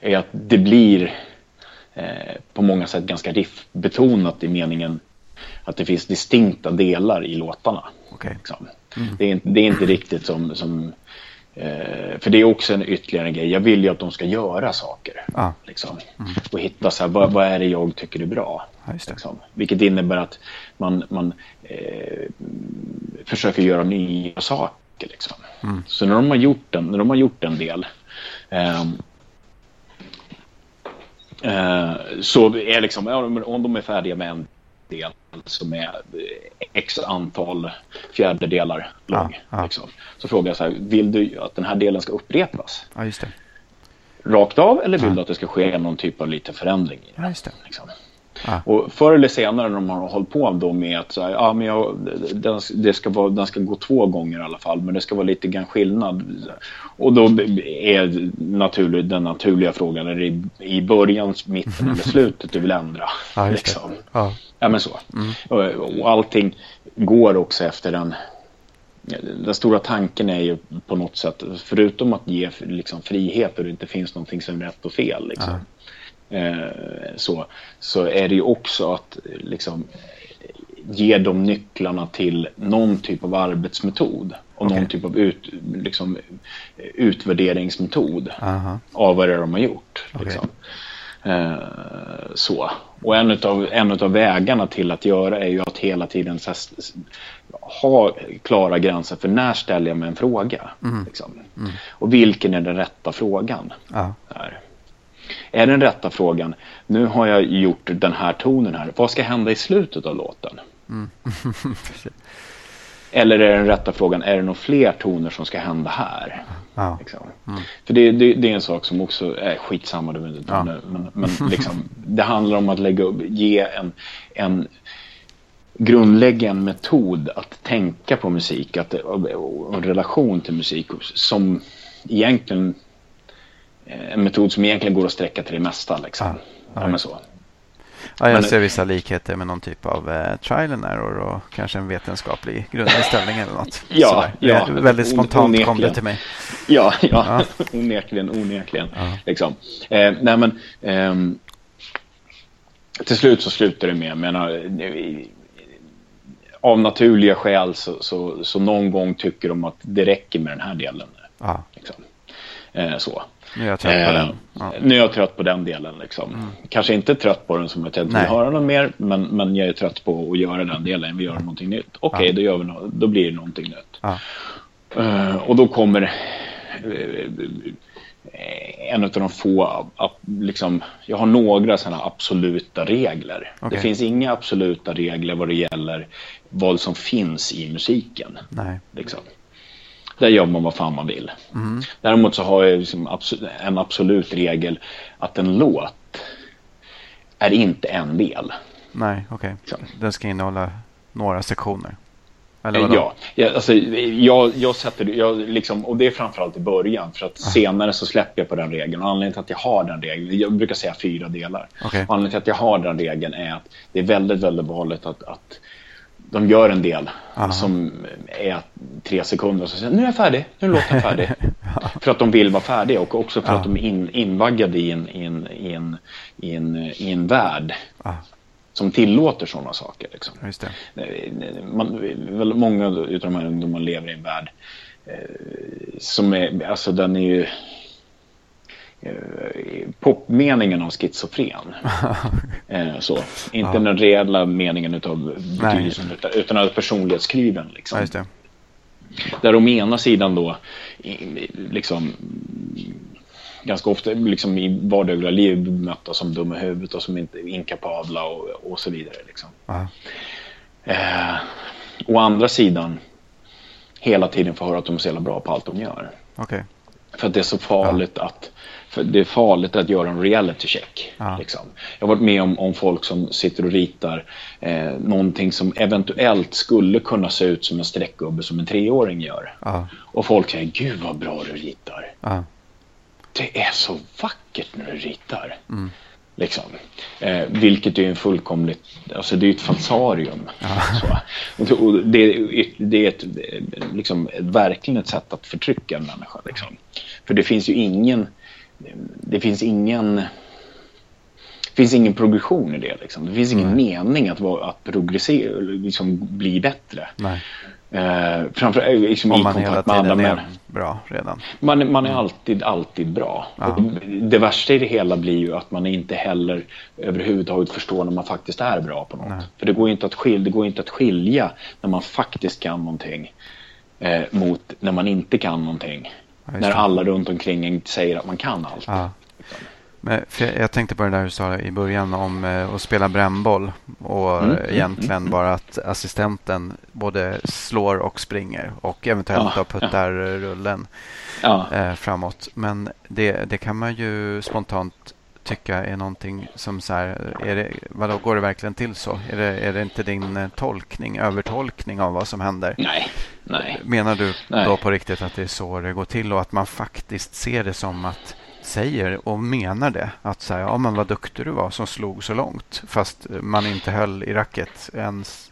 är att det blir eh, på många sätt ganska riffbetonat i meningen att det finns distinkta delar i låtarna. Okay. Liksom. Mm. Det, är, det, är, inte riktigt som, som Eh, för det är också en ytterligare grej. Jag vill ju att de ska göra saker. Ah. Liksom. Mm. Och hitta så här, vad, vad, är det jag tycker är bra. Ja, liksom. Vilket innebär att man, man eh, försöker göra nya saker. Liksom. Mm. Så när de har gjort en, när de har gjort en del eh, eh, så är liksom, om de är färdiga med en del som är x antal fjärdedelar lång. Ja, ja. Liksom. Så frågar jag så här, vill du att den här delen ska upprepas? Ja, just det. Rakt av eller vill du att det ska ske någon typ av liten förändring i Ja, just det. Liksom. Ah. Och förr eller senare när de har hållit på då med att så här, ja, men jag, den, det ska vara, den ska gå två gånger i alla fall men det ska vara lite grann skillnad. Och då är naturlig, den naturliga frågan är i, i början, mitten eller slutet du vill ändra. Ah, liksom. ah. Ja men så. Mm. Och, och allting går också efter den den stora tanken är ju på något sätt, förutom att ge liksom, frihet och det inte finns någonting som är rätt och fel. Liksom, Eh, så, så är det ju också att liksom, ge dem nycklarna till någon typ av arbetsmetod och okay. någon typ av ut, liksom, utvärderingsmetod Aha. av vad det är de har gjort. Okay. Liksom. Eh, så. Och en av en utav vägarna till att göra är ju att hela tiden här, ha klara gränser för när ställer jag mig en fråga. Mm. Liksom. Mm. Och vilken är den rätta frågan? Ja. Är den rätta frågan, nu har jag gjort den här tonen här, vad ska hända i slutet av låten? Mm. Eller är den rätta frågan, är det några fler toner som ska hända här? Ja. Liksom. Mm. För det, det, det, är en sak som också är skitsamma, du ja. men, men liksom, det handlar om att lägga upp, ge en, en grundlägga en metod att tänka på musik att, och en relation till musik som egentligen en metod som egentligen går att sträcka till det mesta. Liksom. Ja, ja. men så. Ja, jag men, ser vissa likheter med någon typ av eh, trial and error och kanske en vetenskaplig grundinställning eller något. Ja, ja, väldigt spontant onekligen. kom det till mig. Ja, ja, ja. onekligen, onekligen. Ja. Liksom. Eh, nej, men, eh, till slut så slutar det med, menar, av naturliga skäl så, så, så, någon gång tycker de att det räcker med den här delen. Ja. Liksom. Eh, så. Nu är jag trött på eh, den. Ja. Nu är jag trött på den delen. Liksom. Mm. Kanske inte trött på den som jag tänkte höra något mer, men, men jag är trött på att göra den delen. Vi gör mm. någonting nytt. Okej, okay, ja. då, gör vi no då blir det någonting nytt. Ja. Uh, och då kommer uh, en av de få, liksom, jag har några sådana absoluta regler. Okay. Det finns inga absoluta regler vad det gäller vad som finns i musiken. Nej. Liksom. Där gör man vad fan man vill. Mm. Däremot så har jag liksom en absolut regel att en låt är inte en del. Nej, okej. Okay. Den ska innehålla några sektioner. Eller vadå? Ja, ja alltså, jag, jag sätter jag liksom, och det är framförallt i början för att Ah. senare så släpper jag på den regeln. Och anledningen till att jag har den regeln, jag brukar säga fyra delar. Och Anledningen till att jag har den regeln är att det är väldigt, väldigt vanligt att, att de gör en del Aha. som är tre sekunder och så säger nu är jag färdig, nu är låten färdig. För att de vill vara färdiga och också för Ja. att de är in, invaggade i en, i, en, i, en, i, en, i en värld Ah, som tillåter sådana saker. Liksom. just det. Man, väl många av de här ungdomarna lever i en värld eh, som är, alltså den är ju eh, popmeningen av schizofren. eh, så. Inte Ja. den reella meningen utav Nej. betydelsen utan, av personlighetsklyven. Liksom. Ja. Där å ena sidan då liksom ganska ofta liksom i vardagliga liv bemötta som dumma i huvudet och som inte inkapabla och, och så vidare. Liksom. Ja, Eh, å andra sidan hela tiden få höra att de är så jävla bra på allt de gör. okej. För att det är så farligt att för det är farligt att göra en reality check. Ja. Liksom. Jag har varit med om, om folk som sitter och ritar eh, någonting som eventuellt skulle kunna se ut som en streckgubbe som en treåring gör. Ja, Och folk säger, gud vad bra du ritar. ja, Det är så vackert när du ritar. Mm. Liksom. Eh, vilket är en fullkomligt, alltså det är ett falsarium. Så. Och det- är- det är ett, liksom, ett, verkligen ett sätt att förtrycka en människa. Liksom. För det finns ju ingen, det finns ingen det finns ingen progression i det. Liksom. Det finns ingen mening att, vara, att progressera, liksom bli bättre. nej. Eh, framför, liksom, Om i man hela kontakt med andra tiden är bra redan. Man, man är alltid, alltid bra. Det värsta i det hela blir ju att man inte heller överhuvudtaget förstår när man faktiskt är bra på något. Nej. För det går inte att skilja, det går inte att skilja när man faktiskt kan någonting eh, mot när man inte kan någonting. Ja, när alla runt omkring en säger att man kan allt. Ja. Men jag, jag tänkte på det där du sa i början om eh, att spela brännboll och Mm, eh, mm, egentligen bara att assistenten både slår och springer och eventuellt Ja, puttar rullen Ja. eh, framåt. Men det, det kan man ju spontant tycka är någonting som så här, är det, vadå, går det verkligen till så? Är det, är det inte din eh, tolkning, övertolkning av vad som händer? Nej, nej. Menar du Nej. då på riktigt att det är så det går till och att man faktiskt ser det som att säger och menar det? Att säga, ja men vad duktig du var som slog så långt fast man inte höll i racket ens.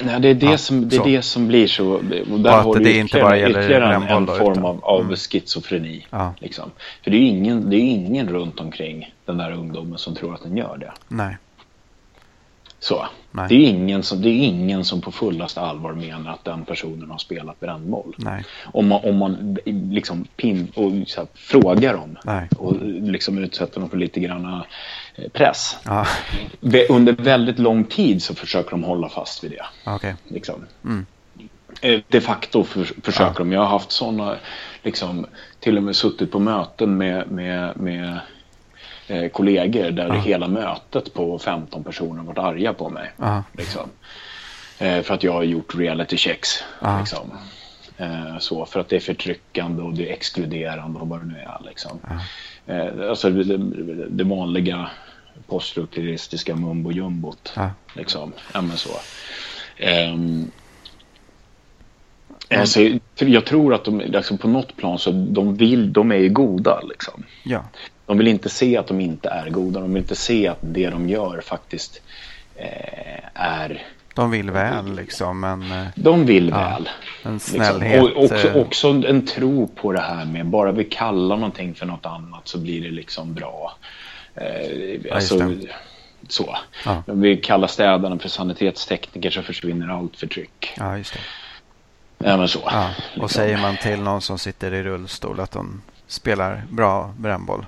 Nej, det är det, Ja, som, det, är så. det som blir så. Och Och där att har du det inte bara gäller ytterligare en, en form utan- av, av Mm. schizofreni. Ja, Liksom. För det är ju ingen, det är ingen runt omkring den där ungdomen som tror att den gör det. nej, Så. nej, Det är ingen som, det är ingen som på fullaste allvar menar att den personen har spelat brännboll. nej, Om man, om man liksom pin, och här, frågar dem nej. och liksom utsätter dem för lite grann eh, press. Ve- Under väldigt lång tid så försöker de hålla fast vid det. okej. Liksom. Mm. Eh, De facto för, försöker Ja. de. Jag har haft sådana, liksom, till och med suttit på möten med, med, med eh, kollegor där Ja. hela mötet på 15 personer har varit arga på mig. Ja, Liksom. Eh, för att jag har gjort reality checks. Ja. Liksom. Eh, så, för att det är förtryckande och det är exkluderande och vad det nu är. Liksom. Eh, alltså det, det, vanliga poststrukturalistiska mumbo jumbot. ja, Liksom. Ja, men så. Ehm, alltså, jag tror att de liksom, på något plan så de vill, de är ju goda. Liksom. ja, De vill inte se att de inte är goda. De vill inte se att det de gör faktiskt eh, är... de vill väl liksom men eh, De vill Ja, väl. en Liksom. snällhet. Och också, eh, också en tro på det här med bara vi kallar någonting för något annat så blir det liksom bra. Eh, alltså, det. så. Ja. Om vi kallar städarna för sanitetstekniker så försvinner allt förtryck. Ja, just det. Ja, men så. Ja. Och Liksom. säger man till någon som sitter i rullstol att de spelar bra brännboll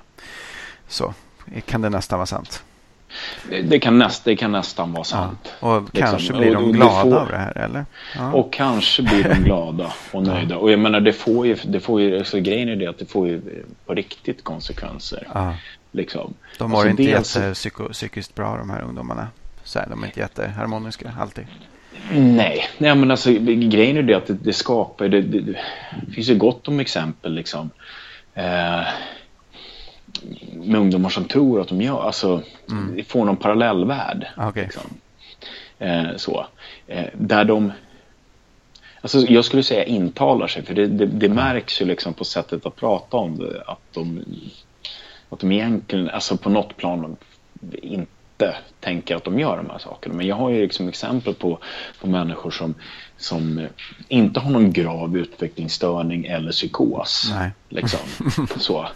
så kan det nästan vara sant. Det, det, kan näst, det kan nästan vara Ja. sant. Och Liksom. kanske blir de glada får- av det här, eller? Ja. Och kanske blir de glada och nöjda. Och jag menar, det får ju, det får ju alltså, grejen är det att det får ju på riktigt konsekvenser. ja. Liksom. De mår Alltså, inte dels- jätte psyko, psykiskt bra de här ungdomarna. Så här, de är inte jätteharmoniska alltid. Nej, nej men alltså grejen är det att det, det skapar, det, det, det finns ju gott om exempel liksom. Eh, med ungdomar som tror att de gör, alltså Mm. får någon parallellvärld. Okej. Liksom. Eh, så. Eh, där de alltså jag skulle säga intalar sig, för det, det, det märks ju liksom på sättet att prata om det att de, att de egentligen, alltså på något plan inte tänker att de gör de här sakerna. Men jag har ju liksom exempel på, på människor som, som inte har någon grav utvecklingsstörning eller psykos. Nej. Liksom. Så.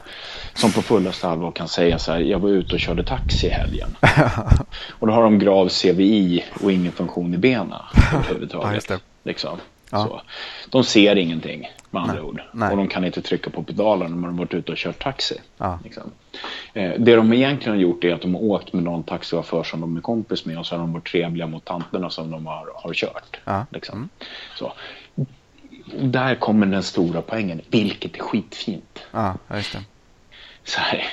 Som på fullaste allvar kan säga så här, jag var ute och körde taxi i helgen. och då har de grav CVI och ingen funktion i benen överhuvudtaget. Ja. Liksom. Ja. Så. De ser ingenting med andra Nej. ord. Nej. Och de kan inte trycka på pedalen när de har varit ute och kört taxi. Ja. Liksom. Eh, det de egentligen har gjort är att de har åkt med någon taxichaufför som de är kompis med och så har de varit trevliga mot tanterna som de har, har kört. Ja. Liksom. Mm. Så. Och Där kommer den stora poängen, vilket är skitfint. Ja, just det. Så här,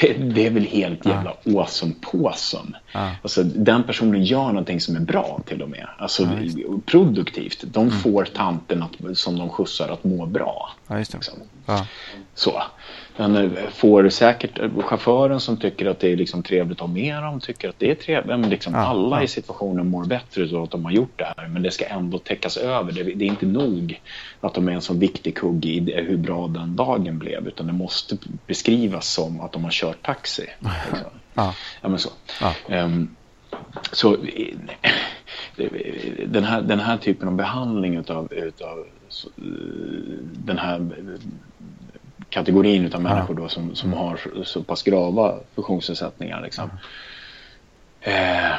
det, det är väl helt jävla awesome påsum. Ja. Alltså, den personen gör någonting som är bra till och med. Alltså, Ja, produktivt. De får tanten att, som de skjutsar att må bra. Ja. Liksom. Ja. Så. Den eh, får säkert eh, chauffören som tycker att det är liksom trevligt att ha med dem, tycker att det är trevligt. Men liksom Ja, alla ja. i situationen mår bättre av att de har gjort det här. Men det ska ändå täckas över. Det, det är inte nog att de är en så viktig kugge i hur bra den dagen blev. Utan det måste beskrivas som att de har kört taxi. Liksom. Ja. Ja, men så. Ehm, så eh, den här, den här typen av behandling utav, utav så, eh, den här kategorin utav människor då som, som har så- så pass grava funktionsnedsättningar liksom, eh,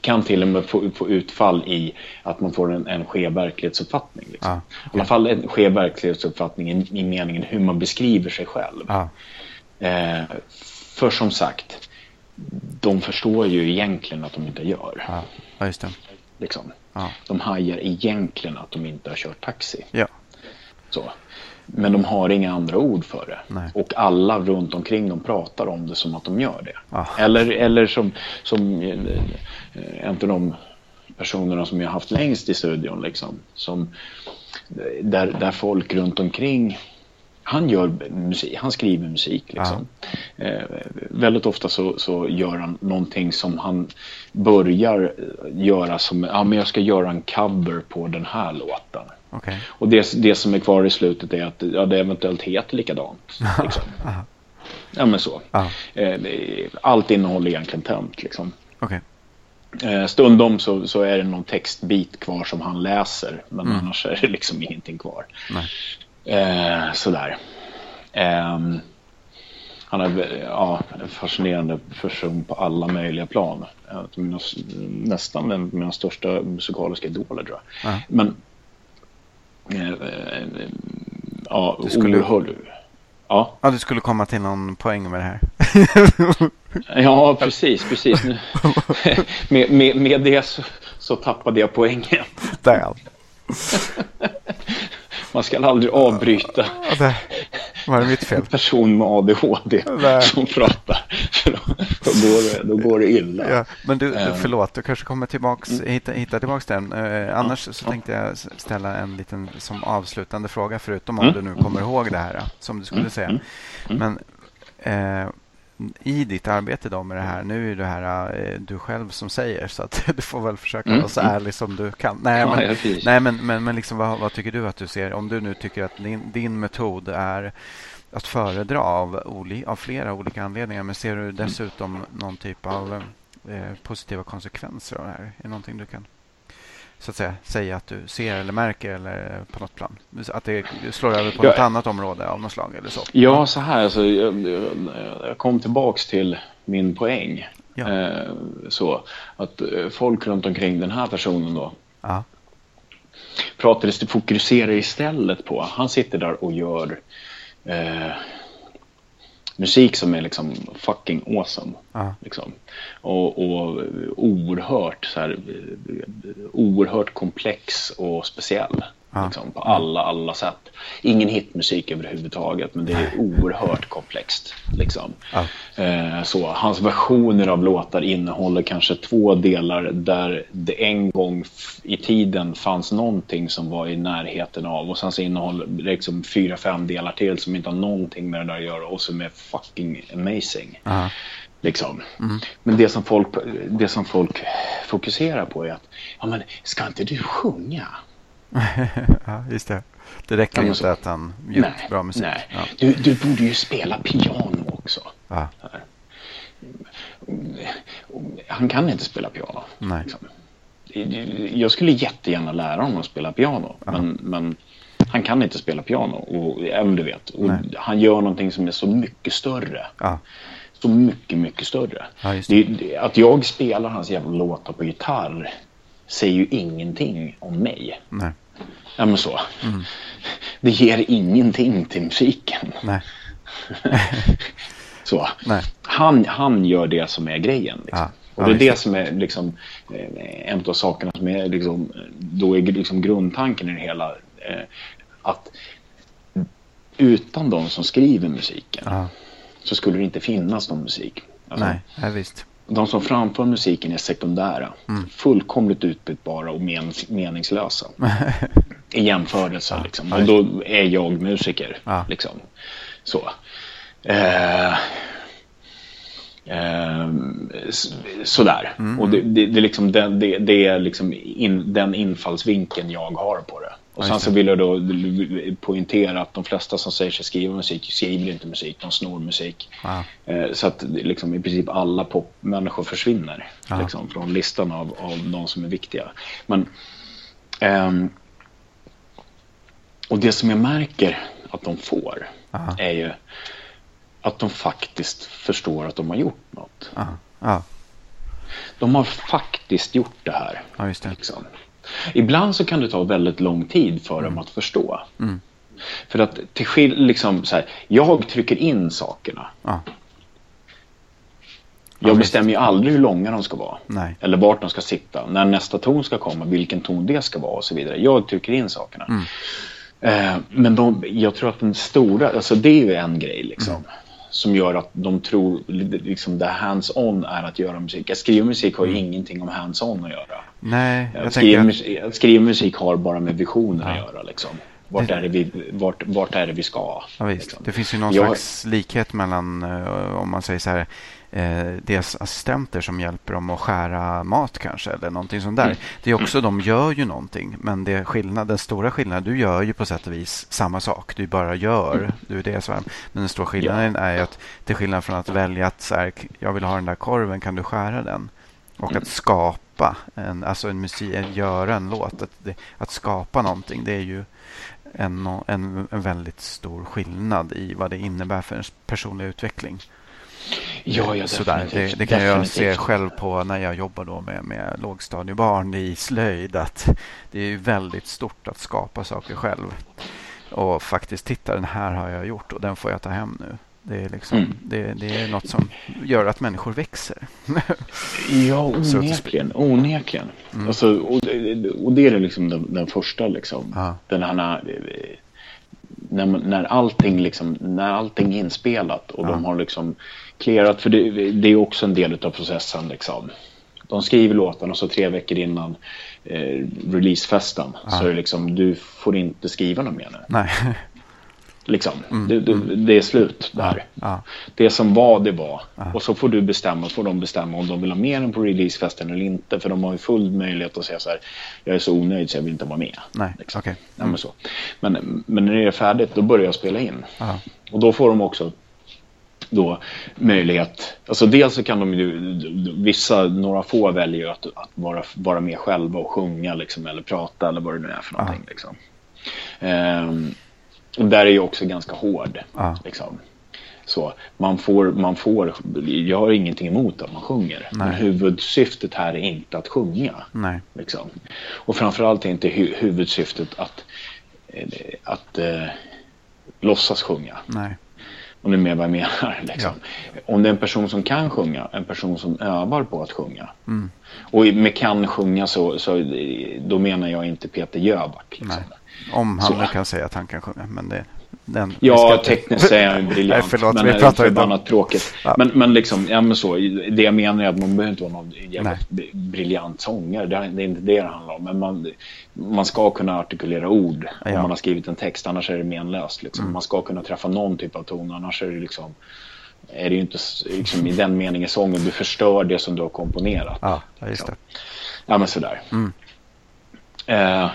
kan till och med få, få utfall i att man får en, en skev verklighetsuppfattning. Liksom. Ja, I alla fall en skev verklighetsuppfattning i, i meningen hur man beskriver sig själv. Ja. Eh, för som sagt, de förstår ju egentligen att de inte gör. Ja, just det. Liksom. Ja. De hajar egentligen att de inte har kört taxi. Ja. Så. Men de har inga andra ord för det. Nej. Och alla runt omkring dem pratar om det som att de gör det. Ja. Eller, eller som, som eh, en av de personerna som jag har haft längst i studion. Liksom, som, där, där folk runt omkring han gör musik, han skriver musik liksom. Eh, väldigt ofta så, så gör han någonting som han börjar göra som, ja men jag ska göra en cover på den här låten. Okej. Och det, det som är kvar i slutet är att ja, det eventuellt heter likadant. Liksom. Ja men så. Eh, allt innehåll är egentligen tömt liksom. Okej. Eh, stundom så, så är det någon textbit kvar som han läser. Men Mm. annars är det liksom ingenting kvar. Eh, sådär. Ehm, han är ja, en fascinerande person på alla möjliga plan. Av mina, nästan en av mina största musikaliska idoler tror jag. Ja. Men eh, eh, ja, Du skulle- oerhörd. Ja, Ja, du skulle komma till någon poäng med det här. ja, precis, precis. Nu, med, med, med det så, så tappade jag poängen. Där. Man ska aldrig avbryta var det mitt fel. en person med ADHD Nej. som pratar. Då, då, går det, då går det illa. Ja, men du, du, Eh. förlåt, du kanske kommer tillbaks, Mm. hitta, hitta tillbaks den. Eh, annars så tänkte jag ställa en liten som avslutande fråga, förutom om Mm. du nu kommer ihåg det här, eh, som du skulle Mm, säga. mm. Men eh, i ditt arbete då med det här, nu är det här eh, du själv som säger, så att du får väl försöka Mm, vara så mm. ärlig som du kan. Nej, men, ja, nej, men, men, men liksom, vad, vad tycker du att du ser? Om du nu tycker att din, din metod är att föredra av, oli, av flera olika anledningar, men ser du dessutom någon typ av eh, positiva konsekvenser av det här? Är det någonting du kan så att säga, säga att du ser eller märker eller på något plan? Att det slår över på Ja. något annat område av något slag eller så? Ja, så här. Alltså, jag, jag kom tillbaks till min poäng. Ja. Eh, så att eh, folk runt omkring den här personen då Ja. pratades det fokuserar istället på. Han sitter där och gör eh, musik som är liksom fucking awesome. Ja. Liksom. Och, och oerhört, så här, oerhört komplex och speciell. Ja. Liksom, på alla, alla sätt. Ingen hitmusik överhuvudtaget, men det är oerhört komplext. Liksom. Ja. Eh, så, hans versioner av låtar innehåller kanske två delar där det en gång i tiden fanns någonting som var i närheten av och sen så innehåller det liksom fyra, fem delar till som inte har någonting med det där att göra och som är fucking amazing. Ja. Liksom. Men det som, folk, det som folk fokuserar på är att ja, men ska inte du sjunga? ja, just det. Det räcker Ja, inte så- att han gjort nej, bra musik. nej. Ja. Du, du borde ju spela piano också. Ja. Han kan inte spela piano. Nej. Liksom. Jag skulle jättegärna lära honom att spela piano. Men, men han kan inte spela piano. Och, även du vet. Han gör någonting som är så mycket större. Ja. Så mycket, mycket större. Ja, det. Det, att jag spelar hans jävla låtar på gitarr säger ju ingenting om mig. Nej. Ja, men så. Mm. Det ger ingenting till musiken. Nej. Så. Nej. Han, han gör det som är grejen. Liksom. Ja. Och det är det som är liksom, eh, en av sakerna som är liksom, då är liksom grundtanken i det hela. Eh, att utan de som skriver musiken Ja. så skulle det inte finnas någon musik. Alltså, Nej. Ja, visst. De som framför musiken är sekundära. Mm. Fullkomligt utbytbara och men, meningslösa. I jämförelse. Liksom. ja, Och då är jag musiker. Ja. Liksom. Så. Eh, eh, sådär. Mm. Och det, det, det, är liksom det, det är liksom in, den infallsvinkeln jag har på det. Och sen så vill jag då poängtera att de flesta som säger sig skriva musik skriver inte musik, de snor musik. Ja. Eh, Så att liksom i princip alla popmänniskor försvinner Ja. liksom, från listan av, av de som är viktiga. Men, ehm, och det som jag märker att de får Ja. är ju att de faktiskt förstår att de har gjort något. De har faktiskt gjort det här. Ja, just det. Liksom. Ibland så kan det ta väldigt lång tid för dem att förstå. Mm. För att till skill- liksom så här, jag trycker in sakerna. Ja. Jag bestämmer ju aldrig hur långa de ska vara. Nej. Eller vart de ska sitta. När nästa ton ska komma, vilken ton det ska vara och så vidare. Jag trycker in sakerna. Mm. Eh, men de, jag tror att den stora, alltså det är ju en grej liksom. Mm. Som gör att de tror, liksom det hands-on är att göra musik. Att skriva musik har ju Mm. ingenting om hands-on att göra. Nej, jag Att skriva, att... musik, att skriva musik har bara med visioner att Ja. göra liksom. Vart, Det- är det vi, vart, vart är vi ska? Ja, liksom. Det finns ju någon Jag- slags likhet mellan, eh, om man säger så här, eh, deras assistenter som hjälper dem att skära mat kanske, eller någonting sånt där. Mm. Det är också, de gör ju någonting, men det är skillnad, den stora skillnaden, du gör ju på sätt och vis samma sak. Du bara gör, Mm. du är det är. Men den stora skillnaden är ju att är skillnad från att välja att så här, jag vill ha den där korven, kan du skära den? Och Mm. att skapa, en, alltså en musik, att göra en låt, att, det, att skapa någonting, det är ju en, en, en väldigt stor skillnad i vad det innebär för ens personliga utveckling. Ja, ja, Sådär. Det, definitivt. det kan jag se Definitivt. själv på när jag jobbar då med, med lågstadiebarn i slöjd. Att det är ju väldigt stort att skapa saker själv. Och faktiskt, titta den här har jag gjort och den får jag ta hem nu. Det är, liksom, Mm. det, det är något som gör att människor växer. Ja, onekligen. onekligen. Mm. Alltså, och, det- och det är liksom den, den första. Liksom. Ja. Den här, när, man- när, allting liksom, när allting är inspelat och Ja. de har liksom clearat. För det, det är också en del av processen. Liksom. De skriver låten och så tre veckor innan eh, releasefesten Ja. så är det liksom, du får inte skriva något mer nu. Nej. Liksom. Mm, Det, det, det är slut där. Ja. Det som var, det var. Ja. Och så får du bestämma, får de bestämma om de vill ha mer än på releasefesten eller inte. För de har ju full möjlighet att säga så här, jag är så onöjd så jag vill inte vara med. Nej, Liksom. okej. Ja, men, så. Men, men när det är färdigt, då börjar jag spela in. Ja. Och då får de också då möjlighet, alltså dels så kan de ju, vissa, några få väljer att, att vara, vara med själva och sjunga liksom, eller prata eller vad det nu är för någonting. Liksom. Ehm, och där är jag också ganska hård. Ja. Liksom. Så man får, man får, jag har ingenting emot att man sjunger. Men Nej. huvudsyftet här är inte att sjunga. Nej. Liksom. Och framförallt är inte hu huvudsyftet att, eh, att eh, låtsas sjunga. Nej. Om du är med vad jag menar. Liksom. Om det är en person som kan sjunga, en person som övar på att sjunga. Mm. Och med kan sjunga så, så då menar jag inte Peter Jöback. Liksom. Nej. Om han Så. nu kan säga att han kan sjunga. Men det, den, Ja, ska tekniskt är han briljant. Nej, förlåt, men vi pratar om... förbannat tråkigt. Ja. Men, men liksom, ja men så. Det jag menar är att man behöver inte vara någon jävla briljant sångare. Det är, det är inte det det handlar om. Men man, man ska kunna artikulera ord om Ja. man har skrivit en text. Annars är det menlöst. Liksom. Mm. Man ska kunna träffa någon typ av ton. Annars är det liksom är det ju inte liksom, i den meningen sången. Du förstör det som du har komponerat. Ja, just det. Ja, men sådär. Mm. Eh,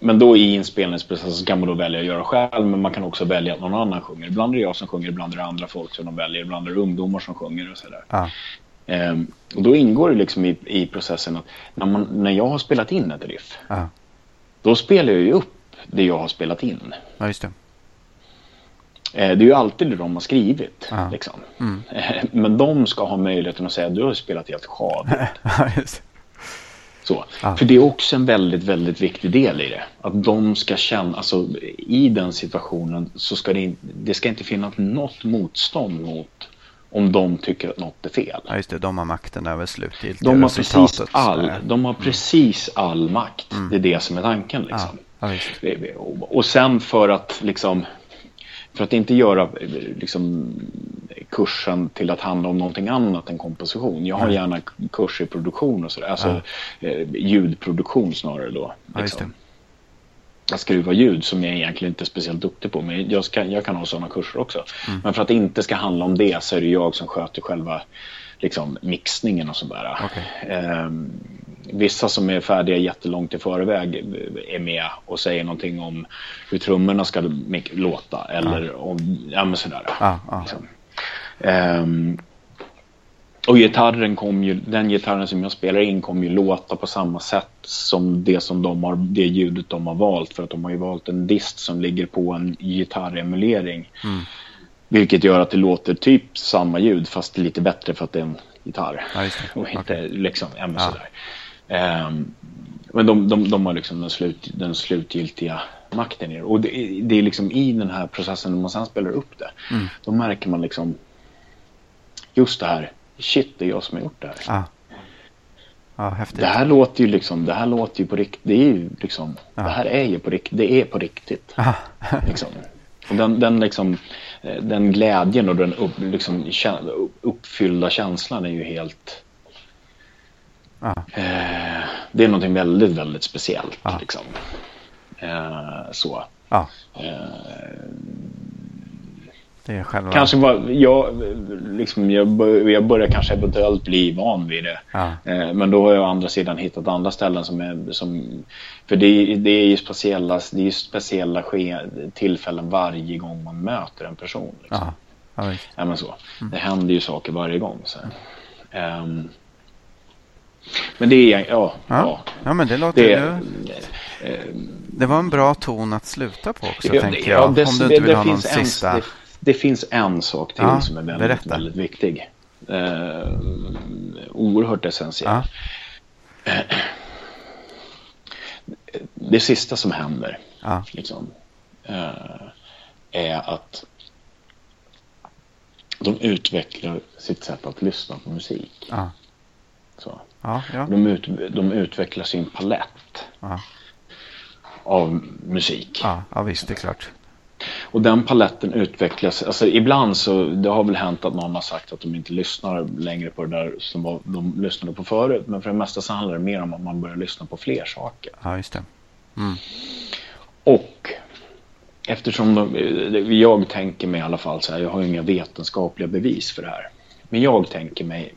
men då i inspelningsprocessen kan man då välja att göra själv, men man kan också välja att någon annan sjunger. Ibland är det jag som sjunger, ibland är det andra folk som de väljer, ibland är det ungdomar som sjunger och sådär. Ja. Ehm, och då ingår det liksom i, i processen att när, man, när jag har spelat in ett riff, Ja. då spelar jag ju upp det jag har spelat in. ja, just det. Eh, Det är ju alltid det de har skrivit. Liksom. Mm. Eh, Men de ska ha möjligheten att säga att du har spelat helt sjadigt. Ja. Så. Ja. För det är också en väldigt, väldigt viktig del i det. Att de ska känna, alltså i den situationen så ska det, in- det ska inte finnas något motstånd mot om de tycker att något är fel. Ja, just det. De har makten över slutgiltiga De har precis all, Eh, de har precis all makt. Det är det som är tanken Ja, liksom. ja, visst. Och och sen för att liksom för att inte göra eh, liksom, kursen till att handla om någonting annat än komposition. Jag har gärna kurs i produktion och sådär. Alltså eh, ljudproduktion snarare då. Ja, Liksom. Att skruva ljud som jag egentligen inte är speciellt duktig på. Men jag, ska, jag kan ha sådana kurser också. Mm. Men för att det inte ska handla om det så är det jag som sköter själva liksom, mixningen och sådär. Okej. Ehm, vissa som är färdiga jättelångt i förväg är med och säger någonting om hur trummorna ska låta eller om, ja men sådär. Ja, ja. Liksom. Ehm, och gitarren kom ju, den gitarren som jag spelar in kommer ju låta på samma sätt som det som de har, det ljudet de har valt för att de har ju valt en dist som ligger på en gitarremulering. Mm. Vilket gör att det låter typ samma ljud fast lite bättre för att det är en gitarr. Ja. Och inte Okej. liksom, ja, men Ja. sådär. Ehm, men de, de, de har liksom den, slut, den slutgiltiga makten i det. Och det, är- det är liksom i den här processen när man sen spelar upp det. Mm. Då märker man liksom just det här. Shit, det är jag som har gjort det här. Ja, häftigt. Det här låter ju liksom, det här låter ju på riktigt. Det är ju liksom, Ja. det här är ju på riktigt. Det är på riktigt. Ja. Liksom. Och den, den, liksom, eh, den glädjen och den upp, liksom, uppfyllda känslan är ju helt... Eh, det är någonting väldigt, väldigt speciellt. Ja. Liksom. Eh, så. ja, Eh, kanske var, jag, liksom, jag, bör, jag börjar kanske eventuellt bli van vid det. Eh, Men då har jag å andra sidan hittat andra ställen som är som, För det, är- det är ju speciella, det är ju speciella ske, tillfällen varje gång man möter en person. Liksom. ja, men så. Det händer ju saker varje gång. Så. Ehm, men det är, ja, Ja. ja. ja, men det låter Det, ju... Det var en bra ton att sluta på också, Ja, tänker ja, jag. det- Om du det- inte vill det ha någon en- sista... Det, det finns en sak till Ja, som är väldigt, berätta. väldigt viktig. Eh, oerhört essentiell. Ja, Det sista som händer ja, liksom, eh, är att de utvecklar sitt sätt att lyssna på musik. ja, Så. Ja, ja, De, ut, de utvecklar sin palett ja, av musik. ja, ja, visst, det är klart. Och den paletten utvecklas, alltså ibland så, det har väl hänt att någon har sagt att de inte lyssnar längre på det där som var, de lyssnade på förut. Men för det mesta så handlar det mer om att man börjar lyssna på fler saker. Ja, just det. Mm. Och eftersom de, jag tänker mig i alla fall så här, jag har ju inga vetenskapliga bevis för det här. Men jag tänker mig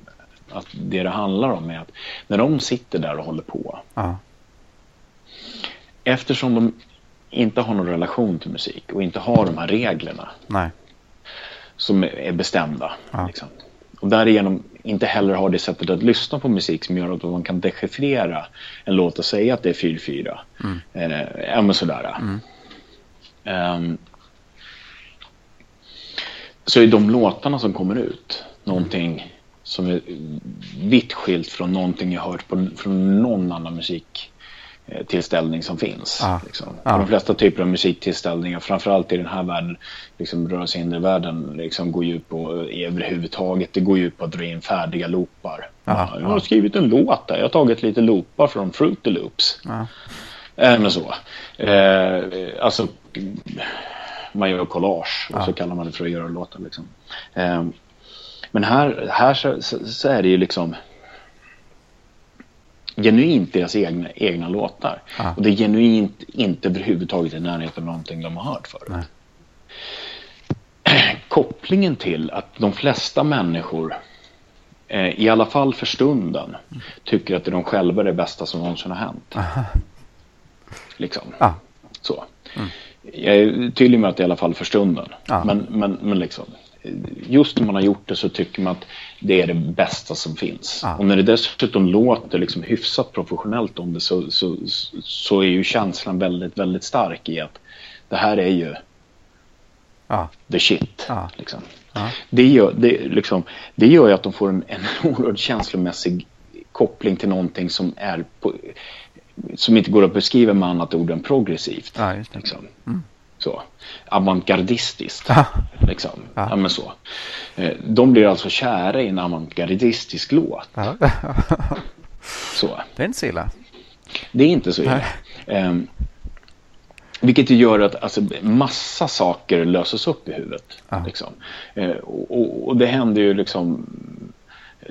att det det handlar om är att när de sitter där och håller på, Ja, eftersom de inte har någon relation till musik och inte har de här reglerna nej, som är bestämda. Ja. Liksom. Och därigenom inte heller har det sättet att lyssna på musik som gör att man kan dechiffrera en låt och säga att det är 4-4. Mm. Eh, men sådär. Mm. Ehm, så är de låtarna som kommer ut någonting som är vitt skilt från någonting jag hört på, från någon annan musiktillställning som finns. Ja. Liksom. På de flesta typer av musiktillställningar, framförallt i den här världen, liksom rörelsehindervärlden, liksom går ju ut på, överhuvudtaget, det går ju ut på att dra in färdiga loopar. Ja, jag har skrivit en låt där, jag har tagit lite loopar från Fruity Loops. ja, Eh, men så. Eh, alltså, man gör collage och så kallar man det för att göra låtar. Liksom. Eh, men här, här så, så, så är det ju liksom genuint deras egna, egna låtar. Ja. Och det är genuint inte överhuvudtaget i närheten av någonting de har hört förut. Nej. kopplingen till att de flesta människor eh, i alla fall för stunden tycker att det är de själva det bästa som någonsin har hänt. Aha. Liksom. Ah. Så. Jag är tydlig med att det i alla fall för stunden. Ja. Men, men, men liksom, just när man har gjort det så tycker man att det är det bästa som finns. Ja. Och när det dessutom låter liksom hyfsat professionellt om det så, så, så är ju känslan väldigt, väldigt stark i att det här är ju Ja. the shit. Ja. Liksom. Det, gör, det, liksom, det gör ju att de får en, en oerhört känslomässig koppling till någonting som är på, som inte går att beskriva med annat ord än progressivt. Liksom. Så. Avantgardistiskt. Liksom. Ja. Ja. men så. Eh, De blir alltså kära i en avantgardistisk låt. Ja. Så. Det är inte så illa. Det är inte så illa. Ehm, vilket gör att alltså, massa saker löses upp i huvudet. Ja. Liksom. Eh, och, och- det händer ju liksom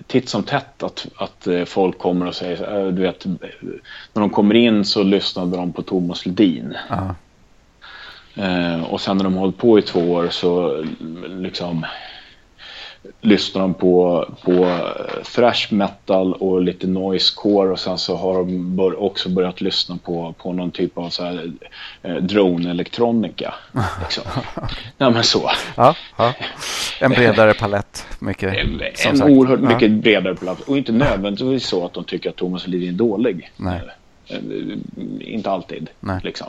titt som tätt att, att eh, folk kommer och säger, här, du vet, när de kommer in så lyssnade de på Thomas Ledin. Ja. Eh, och sen när de har hållit på i två år så liksom lyssnar de på, på thrash metal och lite noisecore och sen så har de bör, också börjat lyssna på, på någon typ av så här, eh, drone-elektronika. Liksom. ja, men så. Ja, ja. En bredare palett. Mycket. som En sagt. oerhört Ja. mycket bredare plats. Och inte nödvändigtvis så att de tycker att Thomas Ledin är dålig. Nej. Eh, Inte alltid. Liksom.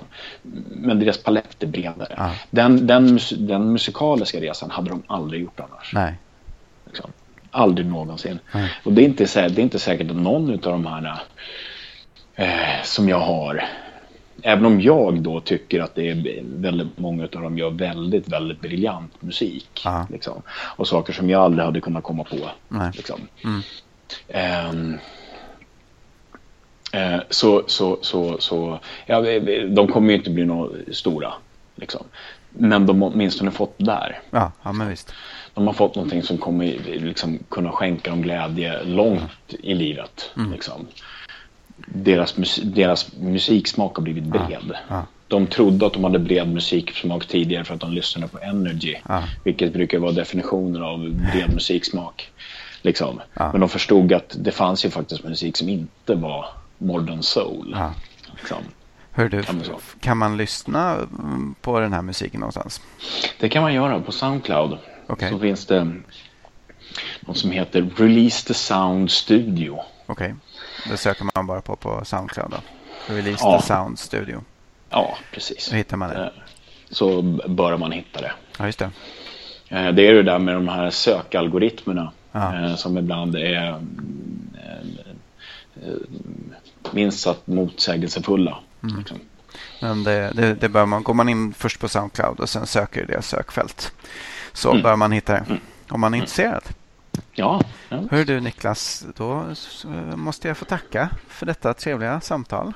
Men deras palett är bredare. Ja. Den, den, den musikaliska resan hade de aldrig gjort annars. Nej. Liksom. Aldrig någonsin. Nej. Och det är, inte, det är inte säkert att någon av de här eh, som jag har Även om jag då tycker att det är väldigt många av dem gör väldigt, väldigt briljant musik. Ja. Liksom. Och saker som jag aldrig hade kunnat komma på. Nej. Liksom. Mm. Eh, så, så, så, så, ja, de kommer ju inte bli några stora. Liksom. Men de har åtminstone fått där. Ja, ja, men visst. De har fått någonting som kommer liksom, kunna skänka dem glädje långt i livet. Mm. Liksom. Deras, mus deras musiksmak har blivit bred. Ja. De trodde att de hade bred musiksmak tidigare för att de lyssnade på Energy. Ja. Vilket brukar vara definitionen av bred musiksmak. Liksom. Ja. Men de förstod att det fanns ju faktiskt musik som inte var modern soul. Ja. Liksom. Hör du, men så. kan man lyssna mm, på den här musiken någonstans? Det kan man göra på Soundcloud. Okej. Så finns det något som heter Release the Sound Studio. Okej. Det söker man bara på på Soundcloud då. Release Ja. the Sound Studio. Ja, precis. Då hittar man det. Eh, Så bör man hitta det. Ja, just det. Eh, Det är det där med de här sökalgoritmerna Ja. eh, som ibland är eh, minst sagt motsägelsefulla. Mm. Liksom. Men det, det, det bör man, går man in först på Soundcloud och sen söker i deras sökfält så Mm. bör man hitta det. Om man är intresserad. Ja, ja. Hör du Niklas, då måste jag få tacka för detta trevliga samtal.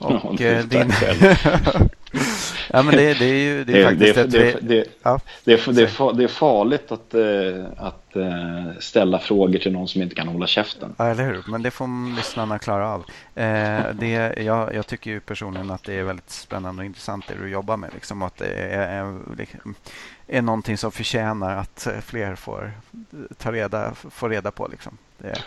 Och Ja, eh, din... ja, men det, det är ju det är faktiskt det, ett... det, det, ja, det, är, det, är, fa- det är farligt att, eh, att eh, ställa frågor till någon som inte kan hålla käften. Ja, eller hur? Men det får lyssnarna klara av. Det, jag, jag tycker ju personligen att det är väldigt spännande och intressant det du jobbar med. Liksom, att det är, är, liksom, är någonting som förtjänar att fler får ta reda, får reda på. Liksom.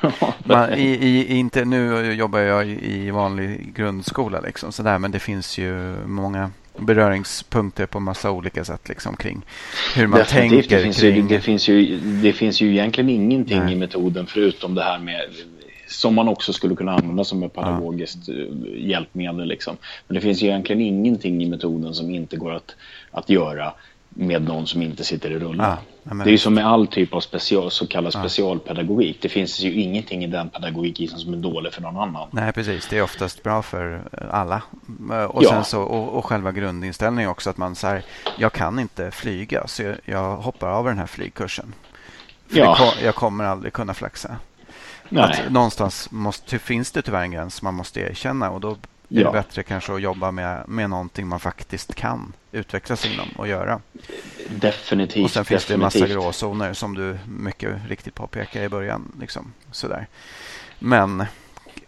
Man, i, i, inte, nu jobbar jag i vanlig grundskola, liksom, sådär, men det finns ju många beröringspunkter på massa olika sätt liksom, kring hur man Definitivt, tänker det finns, kring... ju, det, finns ju, det finns ju egentligen ingenting Nej. i metoden förutom det här med som man också skulle kunna använda som ett pedagogiskt eh, hjälpmedel. Liksom. Men det finns ju egentligen ingenting i metoden som inte går att, att göra med någon som inte sitter i ja, men det är ju som med all typ av special, så kallad Ja. specialpedagogik. Det finns ju ingenting i den pedagogiken som är dålig för någon annan. Nej, precis. Det är oftast bra för eh, alla. Eh, Och, Ja. sen så, och, och själva grundinställningen också att man säger jag kan inte flyga så jag, jag hoppar av den här flygkursen. För Ja. det jag kommer aldrig kunna flaxa. Nej. Att någonstans måste, finns det tyvärr en gräns man måste erkänna och då är Ja. det bättre kanske att jobba med, med någonting man faktiskt kan utvecklas inom och göra. Definitivt. Och sen finns det en massa definitivt. gråzoner som du mycket riktigt påpekar i början. Liksom, sådär. Men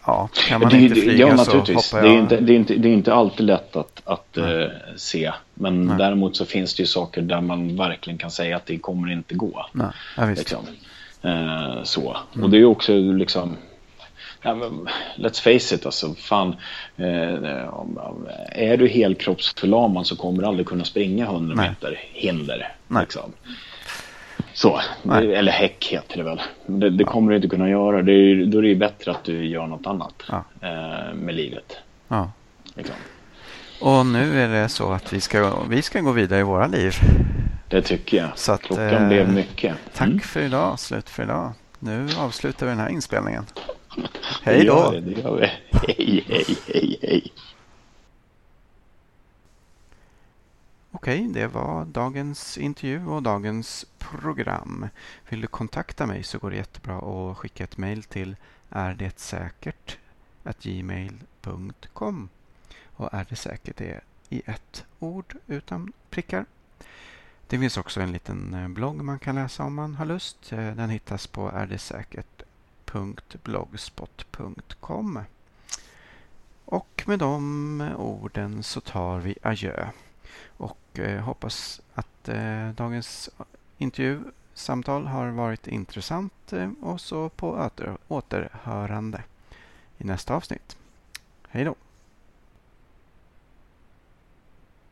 Ja, kan man det, inte flyga ja, så hoppar jag. Det är, inte, det, är inte, det är inte alltid lätt att, att uh, se. Men Nej. däremot så finns det ju saker där man verkligen kan säga att det kommer inte gå. Nej, ja, liksom. uh, så. Mm. Och det är också liksom Ja, men, let's face it, alltså fan. Eh, är du helkroppsförlamad så kommer du aldrig kunna springa 100 Nej. meter hinder. Liksom. Så, Nej. eller häck heter det väl. Det, det ja. kommer du inte kunna göra. Det är, då är det bättre att du gör något annat ja. eh, med livet. Ja. Liksom. Och nu är det så att vi ska, vi ska gå vidare i våra liv. Det tycker jag. Så att, Klockan eh, blev mycket. Tack mm. för idag. Slut för idag. Nu avslutar vi den här inspelningen. Hej då! Det det gör vi. Hej, hej, hej, hej. Okej, det var dagens intervju och dagens program. Vill du kontakta mig så går det jättebra att skicka ett mejl till ärdet-säkert@gmail.com Och är det säkert är i ett ord utan prickar. Det finns också en liten eh, blogg man kan läsa om man har lust. Eh, den hittas på www.blogspot.com. Och med de orden så tar vi adjö och eh, hoppas att eh, dagens intervjusamtal har varit intressant eh, och så på åter, återhörande i nästa avsnitt. Hej då!